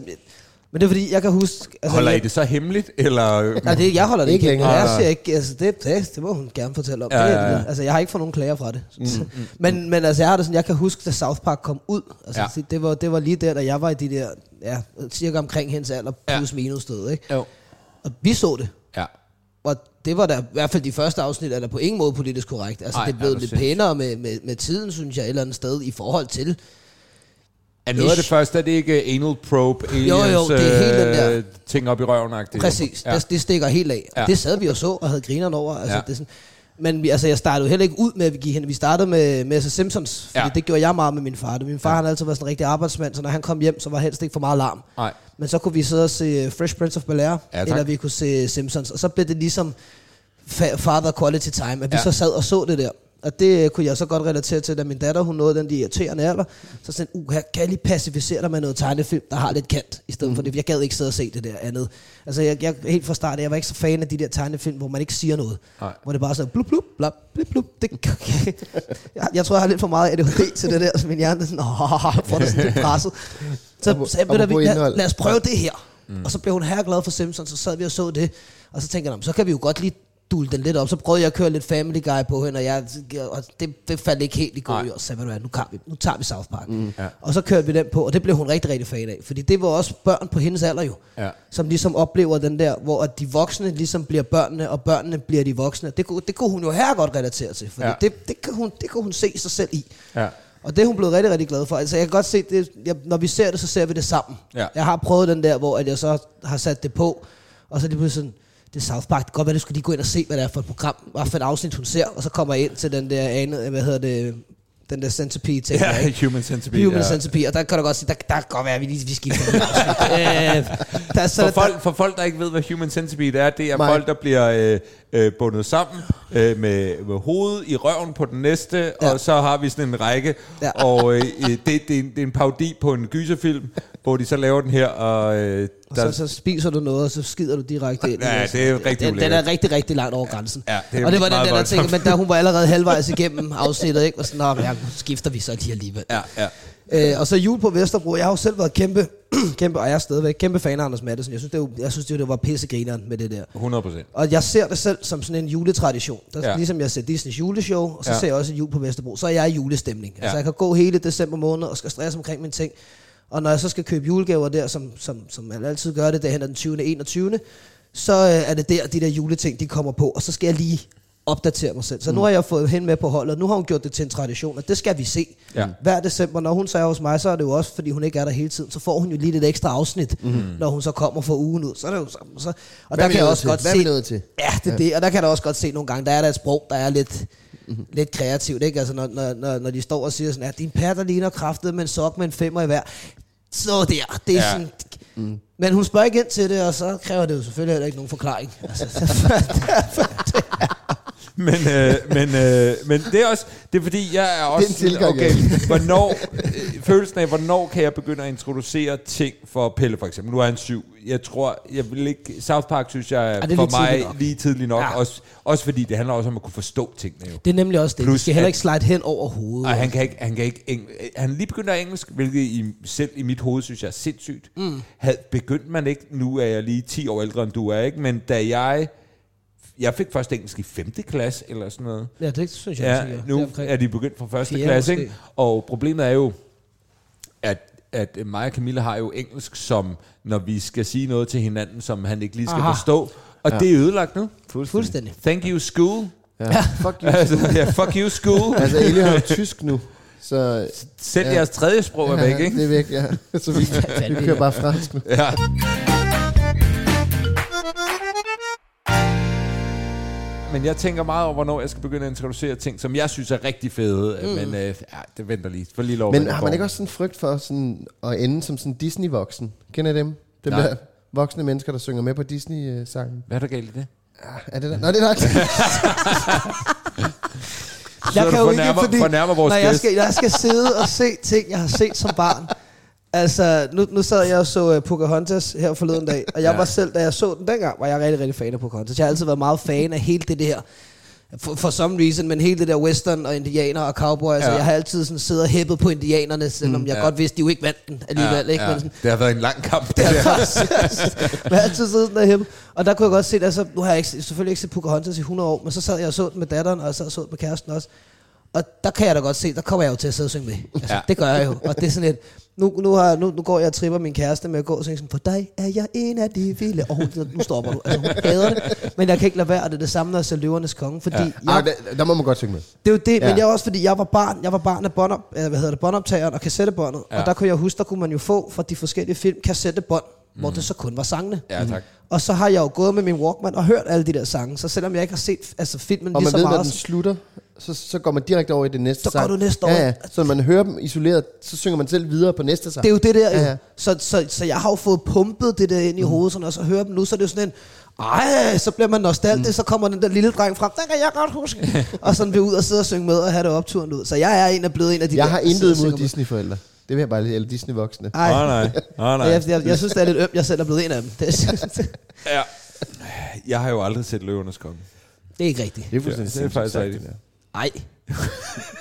men det er fordi, jeg kan huske... Altså, Holder I jeg, det så hemmeligt? Eller? Nej, det, jeg holder det Ikke ikke. længere. Jeg siger ikke, altså det, det, det må hun gerne fortælle om. Ja, Ja, ja, ja, ja. ja. Altså, jeg har ikke fået nogen klager fra det. Mm, men, men altså, jeg har det sådan, jeg kan huske, da South Park kom ud. Altså, Ja. ja. det, var, det var lige der, da jeg var i de der, ja, cirka omkring hendes alder, plus minus sted, ikke? Jo. Og vi så det. Ja. Og det var da, i hvert fald de første afsnit, er der på ingen måde politisk korrekt. Altså, Ej, det blevet du lidt sindssyg. pænere med, med, med tiden, synes jeg, et eller andet sted, i forhold til. Er noget af det første, er det ikke anal probe, aliens, Jo, jo, det er helt den der- øh, ting op i røven -agtigt? Præcis, Ja. det, det stikker helt af. Ja. Det sad vi og så og havde grineren over. Altså, Ja. det er sådan, Men vi, altså, jeg startede jo heller ikke ud med, at vi gik hen. Vi startede med, med The Simpsons, fordi Ja. det gjorde jeg meget med min far. Min far ja. han har altid været sådan en rigtig arbejdsmand, så når han kom hjem, så var helst ikke for meget larm. Nej. Men så kunne vi sidde og se Fresh Prince of Bel-Air, Ja, tak. eller vi kunne se Simpsons. Og så blev det ligesom fa- father quality time, at vi ja. så sad og så det der. Og det øh, kunne jeg så godt relatere til, da min datter hun nåede den de irriterende alder. Så sådan, uh, her, kan jeg lige pacificere dig med noget tegnefilm, der har lidt kant, i stedet mm. for det. Jeg gad ikke sidde og se det der andet. Altså, jeg, jeg helt fra start, jeg var ikke så fan af de der tegnefilm, hvor man ikke siger noget. Nej. Hvor det bare er sådan, blub, blub, blub, blub, blub. Det, jeg, jeg tror, jeg har lidt for meget ADHD til det der, så min hjerne er sådan, åh, får det sådan lidt presset. Så sagde jeg, "Ved du hvad, lad, indhold." lad os prøve det her. Mm. Og så blev hun her glad for Simpsons, så sad vi og så det. Og så tænkte jeg, "Nå, men så kan vi jo godt lige dule den lidt op. Så prøvede jeg at køre lidt Family Guy på hende, og, jeg, og det, det faldt ikke helt i Nej. jord. Så sagde jeg, "Ved du hvad, nu, kan vi, nu tager vi South Park. Mm. Ja. Og så kørte vi den på, og det blev hun rigtig, rigtig fan af. Fordi det var også børn på hendes alder jo, Ja. som ligesom oplever den der, hvor at de voksne ligesom bliver børnene, og børnene bliver de voksne. Det kunne, det kunne hun jo her godt relatere til, for Ja. det, det, kan hun, det kunne hun se sig selv i. Ja. Og det er hun blevet rigtig, rigtig glad for. Altså jeg kan godt se, det, jeg, når vi ser det, så ser vi det sammen. Ja. Jeg har prøvet den der, hvor at jeg så har sat det på, og så er det pludselig sådan, er South Park, det kan godt være, du skulle lige gå ind og se, hvad det er for et program, hvad for et afsnit hun ser, og så kommer jeg ind til den der ane, hvad hedder det, den der centipede ting. Ja, ikke? Human Centipede. Human ja. Centipede, og der kan du godt sige, der, der kan godt være, at vi lige vi skifter afsnit. øh, der, er så, For der, folk, for folk, der ikke ved, hvad Human Centipede er, det er Nej. folk, der bliver øh, øh, bundet sammen øh, med, med hovedet i røven på den næste, ja. Og så har vi sådan en række. Ja. og øh, det, det, er en, det er en parodi på en gyserfilm, hvor de så laver den her, og øh, og der, så, så spiser du noget, og så skider du direkte ind. Ja, det er rigtig den, den er rigtig, rigtig langt over grænsen. Ja, det er og det var den der, der tænkte, men der, hun var allerede halvvejs igennem afsnittet, ikke? Og sådan, Nå, ja, skifter vi så lige alligevel. ja, ja. Øh, og så jul på Vesterbro. Jeg har jo selv været kæmpe, kæmpe, og jeg er stadigvæk kæmpe fan af Anders Madsen. Jeg synes, det, jo- jeg synes, det, det var pissegrineren med det der. 100 procent. Og jeg ser det selv som sådan en juletradition. Der, Ja. Ligesom jeg ser Disneys juleshow, og så Ja. ser jeg også jul på Vesterbro. Så er jeg i julestemning. Ja. Ja. Altså jeg kan gå hele december måned og skal stresse omkring mine ting. Og når jeg så skal købe julegaver der, som, som, som man altid gør det, derhen den 20. 21. Så øh, er det der, de der juleting, de kommer på. Og så skal jeg lige opdatere mig selv. Så nu har jeg fået hende med på holdet, og nu har hun gjort det til en tradition, og det skal vi se. Ja. Hver december, når hun så er hos mig, så er det jo også, fordi hun ikke er der hele tiden, så får hun jo lige lidt ekstra afsnit, mm. når hun så kommer for ugen ud. Så er det jo så, så, og Hvad der er kan jeg også til? godt Hvad er se... til? Ja, det er det, og der kan jeg også godt se nogle gange, der er der et sprog, der er lidt, mm-hmm. lidt kreativt, ikke? Altså, når, når, når, når de står og siger sådan, at din pær, der ligner kraftet med en sok med en femmer i hver. Så der, det er Ja. sådan... Mm. Men hun spørger ikke ind til det, og så kræver det jo selvfølgelig heller ikke nogen forklaring. Altså, Men, øh, men, øh, men det er også, det er fordi, jeg er også Den tilgang, okay, hvornår, øh, følelsen af, hvornår kan jeg begynde at introducere ting for Pelle for eksempel. Nu er han syv. Jeg tror, jeg vil ikke, South Park synes jeg er, er for lige mig nok. lige tidligt nok. Ja. Også, også fordi det handler også om at kunne forstå tingene jo. det er nemlig også det. Plus, Vi skal heller ikke slide hen over hovedet. Og han kan ikke, han kan ikke eng- han lige begyndt at engelsk, hvilket i, selv i mit hoved synes jeg er sindssygt. Mm. Havde, begyndte man ikke, nu er jeg lige 10 år ældre end du er, ikke? men da jeg, jeg fik først engelsk i 5. klasse eller sådan noget. Ja, det synes jeg Ja, også, nu Deromkring. er de begyndt fra første Fjerde klasse, måske. ikke? Og problemet er jo, at, at mig og Camilla har jo engelsk, som når vi skal sige noget til hinanden, som han ikke lige skal Aha. forstå. Og ja. det er ødelagt nu. Fuldstændig. Thank you, school. Ja. Fuck you. altså, ja, fuck you, school. altså, Ellie har jo tysk nu. Så Selv Ja. ja. jeres tredje sprog er væk, ikke? det er væk, ja. Så vi, vi kører bare fransk nu. Ja. Men jeg tænker meget over, hvornår jeg skal begynde at introducere ting, som jeg synes er rigtig fede. Mm. Men øh, ja, det venter lige. For lige lov, Men har man ikke også sådan en frygt for sådan at ende som sådan Disney-voksen? Kender I dem? Dem Nej. der voksne mennesker, der synger med på Disney-sangen. Hvad er der galt i det? Er det der? Nå, det er der. Så du fornærmer- fornærmer vores når jeg skal, jeg skal sidde og se ting, jeg har set som barn. Altså, nu, nu sad jeg og så uh, Pocahontas her forleden dag, og jeg Ja. var selv, da jeg så den dengang, var jeg rigtig, rigtig fan af Pocahontas. Jeg har altid været meget fan af hele det der, for, for some reason, men hele det der western og indianer og cowboys, ja. Ja. og jeg har altid sådan siddet og hæppet på indianerne, selvom mm, jeg ja. godt vidste, de jo ikke vandt den alligevel. ikke? Men sådan, Det har været en lang kamp, det Ja, der. jeg har altid siddet sådan der hjemme. Og der kunne jeg godt se, altså, nu har jeg ikke, selvfølgelig ikke set Pocahontas i 100 år, men så sad jeg og så den med datteren, og jeg sad og så den med kæresten også. Og der kan jeg da godt se, der kommer jeg jo til at sidde og synge med. Altså, Ja. Det gør jeg jo. Og det er sådan et, nu, nu, har, nu, nu går jeg og tripper min kæreste med at gå og synge sådan, for dig er jeg en af de vilde. Og hun, nu stopper du. Altså, hun hader det. Men jeg kan ikke lade være, og det er det samme, når jeg ser Løvernes Konge. Fordi Ja. Ah, jeg, der, der må man godt synge med. det er jo det, Ja. men jeg også fordi, jeg var barn, jeg var barn af båndop, øh, hvad hedder det, båndoptageren og kassettebåndet. Ja. Og der kunne jeg huske, der kunne man jo få fra de forskellige film kassettebånd hvor det så kun var sangene. Ja, tak. Og så har jeg jo gået med min Walkman og hørt alle de der sange, så selvom jeg ikke har set altså filmen Og lige man så ved, når meget, den slutter, så, så går man direkte over i det næste Så går sang. du næste ja, over. ja. Så når man hører dem isoleret, så synger man selv videre på næste sang. Det er jo det der. Ja, ja. Så, så, så jeg har jo fået pumpet det der ind i Mm. hovedet, sådan, og så hører dem nu, så er det jo sådan en, ej, så bliver man nostalgisk, mm. så kommer den der lille dreng frem, den kan jeg godt huske. og sådan vil ud og sidde og synge med og have det opturen ud. Så jeg er en af blevet en af de jeg der, har og intet mod med. Disney-forældre. Det vil jeg bare lige, eller Disney-voksne. Ej, Åh, nej. Åh, nej. jeg, jeg, jeg, synes, det er lidt ømt, jeg selv er blevet en af dem. Det, Ja. Jeg har jo aldrig set Løvernes Konge. det er ikke rigtigt. Det er fuldstændig Ja, det er faktisk sindssygt rigtigt. Nej. Det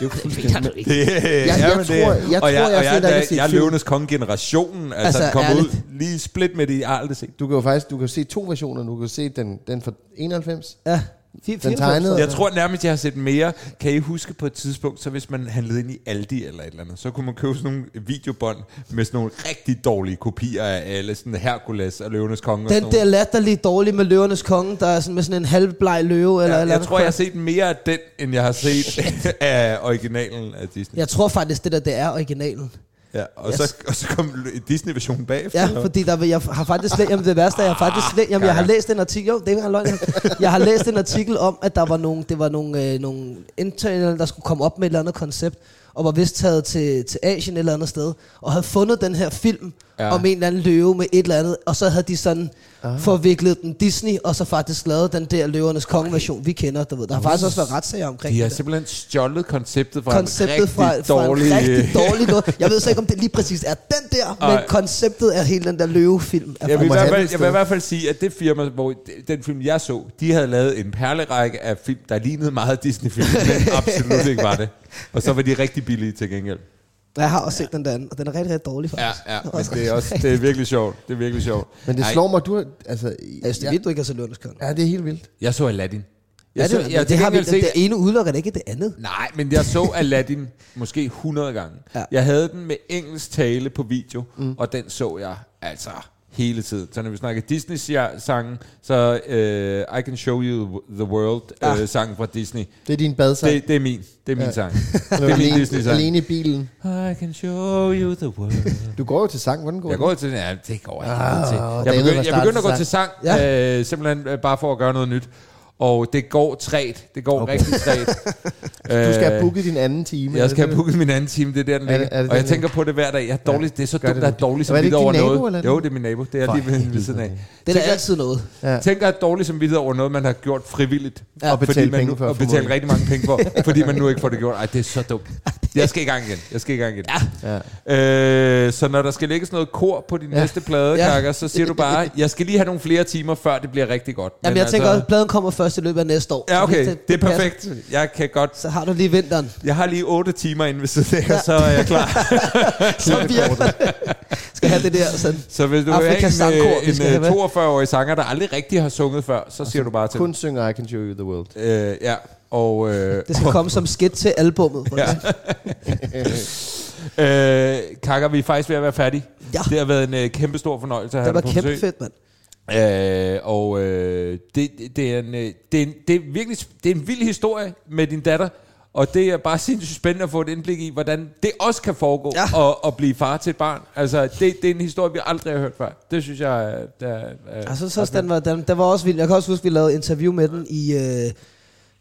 er jo det fuldstændig... mener du ikke. Det, jeg ja, men tror- det, jeg og tror, jeg, jeg og er jeg, ikke jeg, er film. Løvenes Konge-generationen. Altså, Altså, altså kom ud lige split med det, jeg har aldrig set. Du kan jo faktisk du kan se to versioner. Du kan se den, den fra 91. Ja, Den tegnede- Jeg tror nærmest, jeg har set mere. Kan I huske på et tidspunkt, så hvis man handlede ind i Aldi eller et eller andet, så kunne man købe sådan nogle videobånd med sådan nogle rigtig dårlige kopier af alle, sådan Hercules og Løvenes Konge. og Den sådan der nogle. latterlige dårlige med løvernes konge, der er sådan med sådan en halvbleg løve. Eller, Ja, eller jeg andet tror, jeg har set mere af den, end jeg har set af originalen af Disney. Jeg tror faktisk, det der, det er originalen. Ja, og, Yes. så, og så kom Disney-versionen bagefter. Ja, fordi der, jeg har faktisk læst, jamen det værste er, jeg har faktisk læst, jamen jeg har læst en artikel, jo, det er løgn. Jeg har læst en artikel om, at der var nogle, det var nogle, øh, nogle internal, der skulle komme op med et eller andet koncept, og var vist taget til, til Asien et eller andet sted, og havde fundet den her film Ja. om en eller anden løve med et eller andet, og så havde de sådan ah. forviklet den Disney, og så faktisk lavet den der løvernes konge-version, vi kender. Du ved. Der har faktisk også været retssager omkring De har det. simpelthen stjålet konceptet fra konceptet en rigtig fra, fra dårlig... en rigtig dårlig noget. Jeg ved så ikke, om det lige præcis er den der, men Ej. konceptet er hele den der løvefilm. Er Jeg vil, i hvert fald, det jeg vil i hvert fald sige, at det firma, hvor den film, jeg så, de havde lavet en perlerække af film, der lignede meget Disney-film, men absolut ikke var det. Og så var de rigtig billige til gengæld. Jeg har også set den der anden, og den er rigtig, rigtig dårlig Ja, faktisk. ja, men det er, også, det er virkelig sjovt. Det er virkelig sjovt. Men det Ej, slår mig, du. Altså, Altså, det er vildt, du ikke har set Konge. Ja, det er helt vildt. Jeg så Aladdin. Ja, Jeg så, det, jeg, det, til det, har vi, det, set- det ene udelukker det ikke det andet. Nej, men jeg så Aladdin måske 100 gange. Ja. Jeg havde den med engelsk tale på video, mm. og den så jeg altså hele tiden. Så når vi snakker Disney-sangen, så uh, I Can Show You the World Ja. uh, sangen fra Disney. Det er din badsang. Det, det er min. Det er min Ja. sang. Det er min Disney-sang. alene i bilen. I can show you the world. Du går jo til sang. Hvordan går Jeg det? går til ja, det går jeg Ah, til. Jeg var jeg begyndte at gå til sang, Ja. øh, simpelthen øh, bare for at gøre noget nyt. Og det går træt. Det går okay. rigtig træt. Du skal have booket din anden time. Jeg skal have booket min anden time, det er der, den Er det- ligger. er det og jeg den, tænker på det hver dag. Jeg er dårlig, det er så dumt, det at jeg er det. dårlig som det over nabo, noget. eller Jo, det er min nabo. Det er lige ved, siden af. Det er altid noget. Ja. Tænker at dårlig som videre over noget, man har gjort frivilligt. Ja. Og betalt penge nu, for, Og betalt rigtig mange penge for, fordi man nu ikke får det gjort. Ej, det er så dumt. Jeg skal i gang igen. Jeg skal i gang igen. Ja. Øh, så når der skal lægges noget kor på din Ja. næste plade, Ja. Kakker, så siger du bare, jeg skal lige have nogle flere timer, før det bliver rigtig godt. Jamen, Men jeg tænker også, at pladen kommer først i løbet af næste år. Ja, okay. Det, er passer. perfekt. Jeg kan godt... Så har du lige vinteren. Jeg har lige 8 timer inden ved siden og så er jeg klar. Så virker Skal have det der sådan. Så hvis du er vi en, skal en, en med. 42-årig sanger, der aldrig rigtig har sunget før, så siger du bare til Kun synger I Can Show You The World. Øh, ja, og... Øh, Det skal komme som skit til albummet. Ja. øh, Kakker, vi er faktisk ved at være færdige. Ja. Det har været en øh, kæmpe stor fornøjelse at have Det var dig på kæmpe besøg. fedt, mand. Øh, og øh, det, det, er en, øh, det, er en, det er virkelig det er en vild historie med din datter, og det er bare sindssygt spændende at få et indblik i, hvordan det også kan foregå Ja. ja. at, at blive far til et barn. Altså, det, det er en historie, vi aldrig har hørt før. Det synes jeg er... er, er Altså, så den var, den, den var også vild. Jeg kan også huske, vi lavede interview med den i... Øh,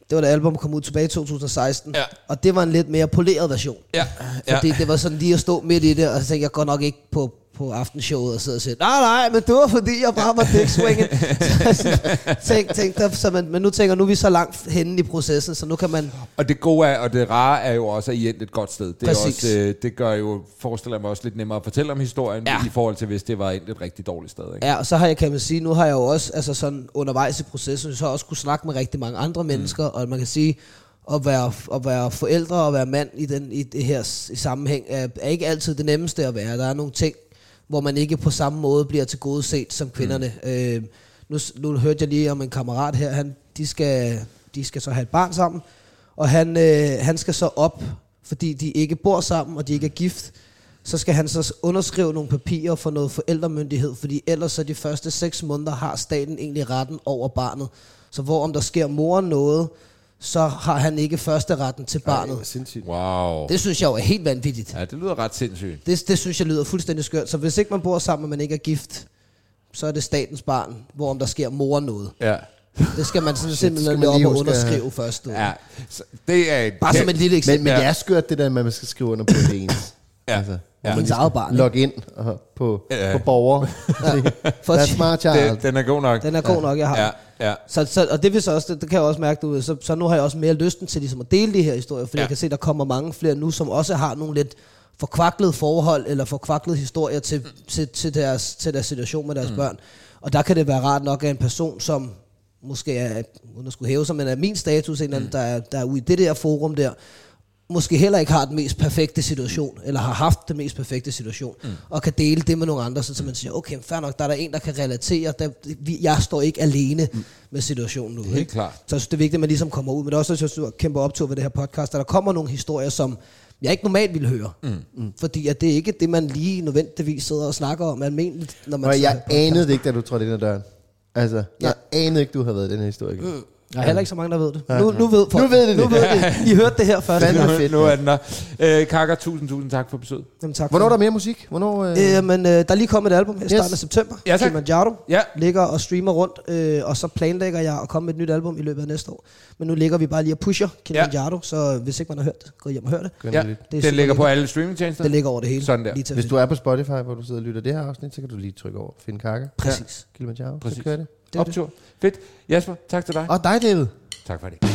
det var da album kom ud tilbage i 2016. Ja. Og det var en lidt mere poleret version. Ja, ja. Fordi det var sådan lige at stå midt i det, og så tænkte jeg godt nok ikke på, på aftenshowet og sidde og sige, nej, nej, men det var fordi, jeg bare var jeg tænkte, tænkte, der, så man, men nu tænker nu er vi så langt henne i processen, så nu kan man... Og det gode er, og det rare er jo også, at I endte et godt sted. Det, er Præcis. også, øh, det gør jo, forestiller jeg mig også lidt nemmere at fortælle om historien, Ja. i forhold til, hvis det var endt et rigtig dårligt sted. Ikke? Ja, og så har jeg, kan man sige, nu har jeg jo også, altså sådan undervejs i processen, så også kunne snakke med rigtig mange andre mennesker, og man kan sige, at være, at være forældre og være mand i, den, i det her i sammenhæng, er, er ikke altid det nemmeste at være. Der er nogle ting, hvor man ikke på samme måde bliver til gode set som kvinderne. Mm. Øh, nu, nu hørte jeg lige om en kammerat her, han, de, skal, de skal så have et barn sammen, og han, øh, han skal så op, fordi de ikke bor sammen, og de ikke er gift, så skal han så underskrive nogle papirer for noget forældremyndighed, fordi ellers så de første seks måneder har staten egentlig retten over barnet. Så hvor om der sker moren noget, så har han ikke første retten til Ej, barnet. hvor sindssygt. Wow. Det synes jeg jo er helt vanvittigt. Ja, det lyder ret sindssygt. Det, det synes jeg lyder fuldstændig skørt. Så hvis ikke man bor sammen, og man ikke er gift, så er det statens barn, hvorom der sker mor noget. Ja. Det skal man sådan simpelthen man løbe op og underskrive først. Du. ja. Så det er et Bare som et lille eksempel. Men, men Ja. det er skørt, det der med, at man skal skrive under på det ens. Ja. Altså, Ja. man Ens eget skal barn? Logge ind på, Ja. på borger. For That's at- smart child. det, den er god nok. Den er god nok, jeg har. Ja, ja. Så, så, og det vil så også, det, det kan jeg også mærke, du så, så nu har jeg også mere lysten til ligesom at dele de her historier, fordi Ja. jeg kan se, der kommer mange flere nu, som også har nogle lidt forkvaklede forhold, eller forkvaklede historier til, til, til, deres, til deres situation med deres mm. børn. Og der kan det være rart nok, at en person, som måske er, uden at skulle hæve sig, men er min status, en eller anden, der, er, der er ude i det der forum der, måske heller ikke har den mest perfekte situation, eller har haft den mest perfekte situation, mm. og kan dele det med nogle andre, så man siger, okay, fair nok, der er der en, der kan relatere, der, vi, jeg står ikke alene mm. med situationen nu. Helt ikke? klart. Så jeg synes, det er vigtigt, at man ligesom kommer ud, men det er også, at jeg synes, kæmpe optur ved det her podcast, at der kommer nogle historier, som jeg ikke normalt ville høre. Mm. Fordi at det er ikke det, man lige nødvendigvis sidder og snakker om almindeligt, når man Og sidder jeg anede det ikke, da du trådte ind ad døren. Altså, jeg anede ikke, du havde været den her historie. Mm. Der er heller ikke så mange, der ved det. Nu, nu ved folk Nu ved de det. Nu ved det. I hørte det her først. Fandme Nu, fedt, nu er den der. Øh, Kakker, tusind, tusind tak for besøget. Jamen, tak Hvornår er der det. mere musik? Hvornår, øh... Øh, men øh, der er lige kommet et album her i starten Yes. af september. Ja, tak. Kilimanjaro. Ja. Ligger og streamer rundt, øh, og så planlægger jeg at komme med et nyt album i løbet af næste år. Men nu ligger vi bare lige og pusher Kilimanjaro, så hvis ikke man har hørt det, gå hjem og hør det. Ja, Det er den super ligger på alle streamingtjenester. Det ligger over det hele. Sådan der. Lige til Hvis du er på Spotify, hvor du sidder og lytter det her afsnit, så kan du lige trykke over Find Kakke. Præcis. Kilimanjaro. Præcis. Så kører det. Det er det. Optur. Fedt. Jasper, tak til dig. Og dig, David. Tak for det.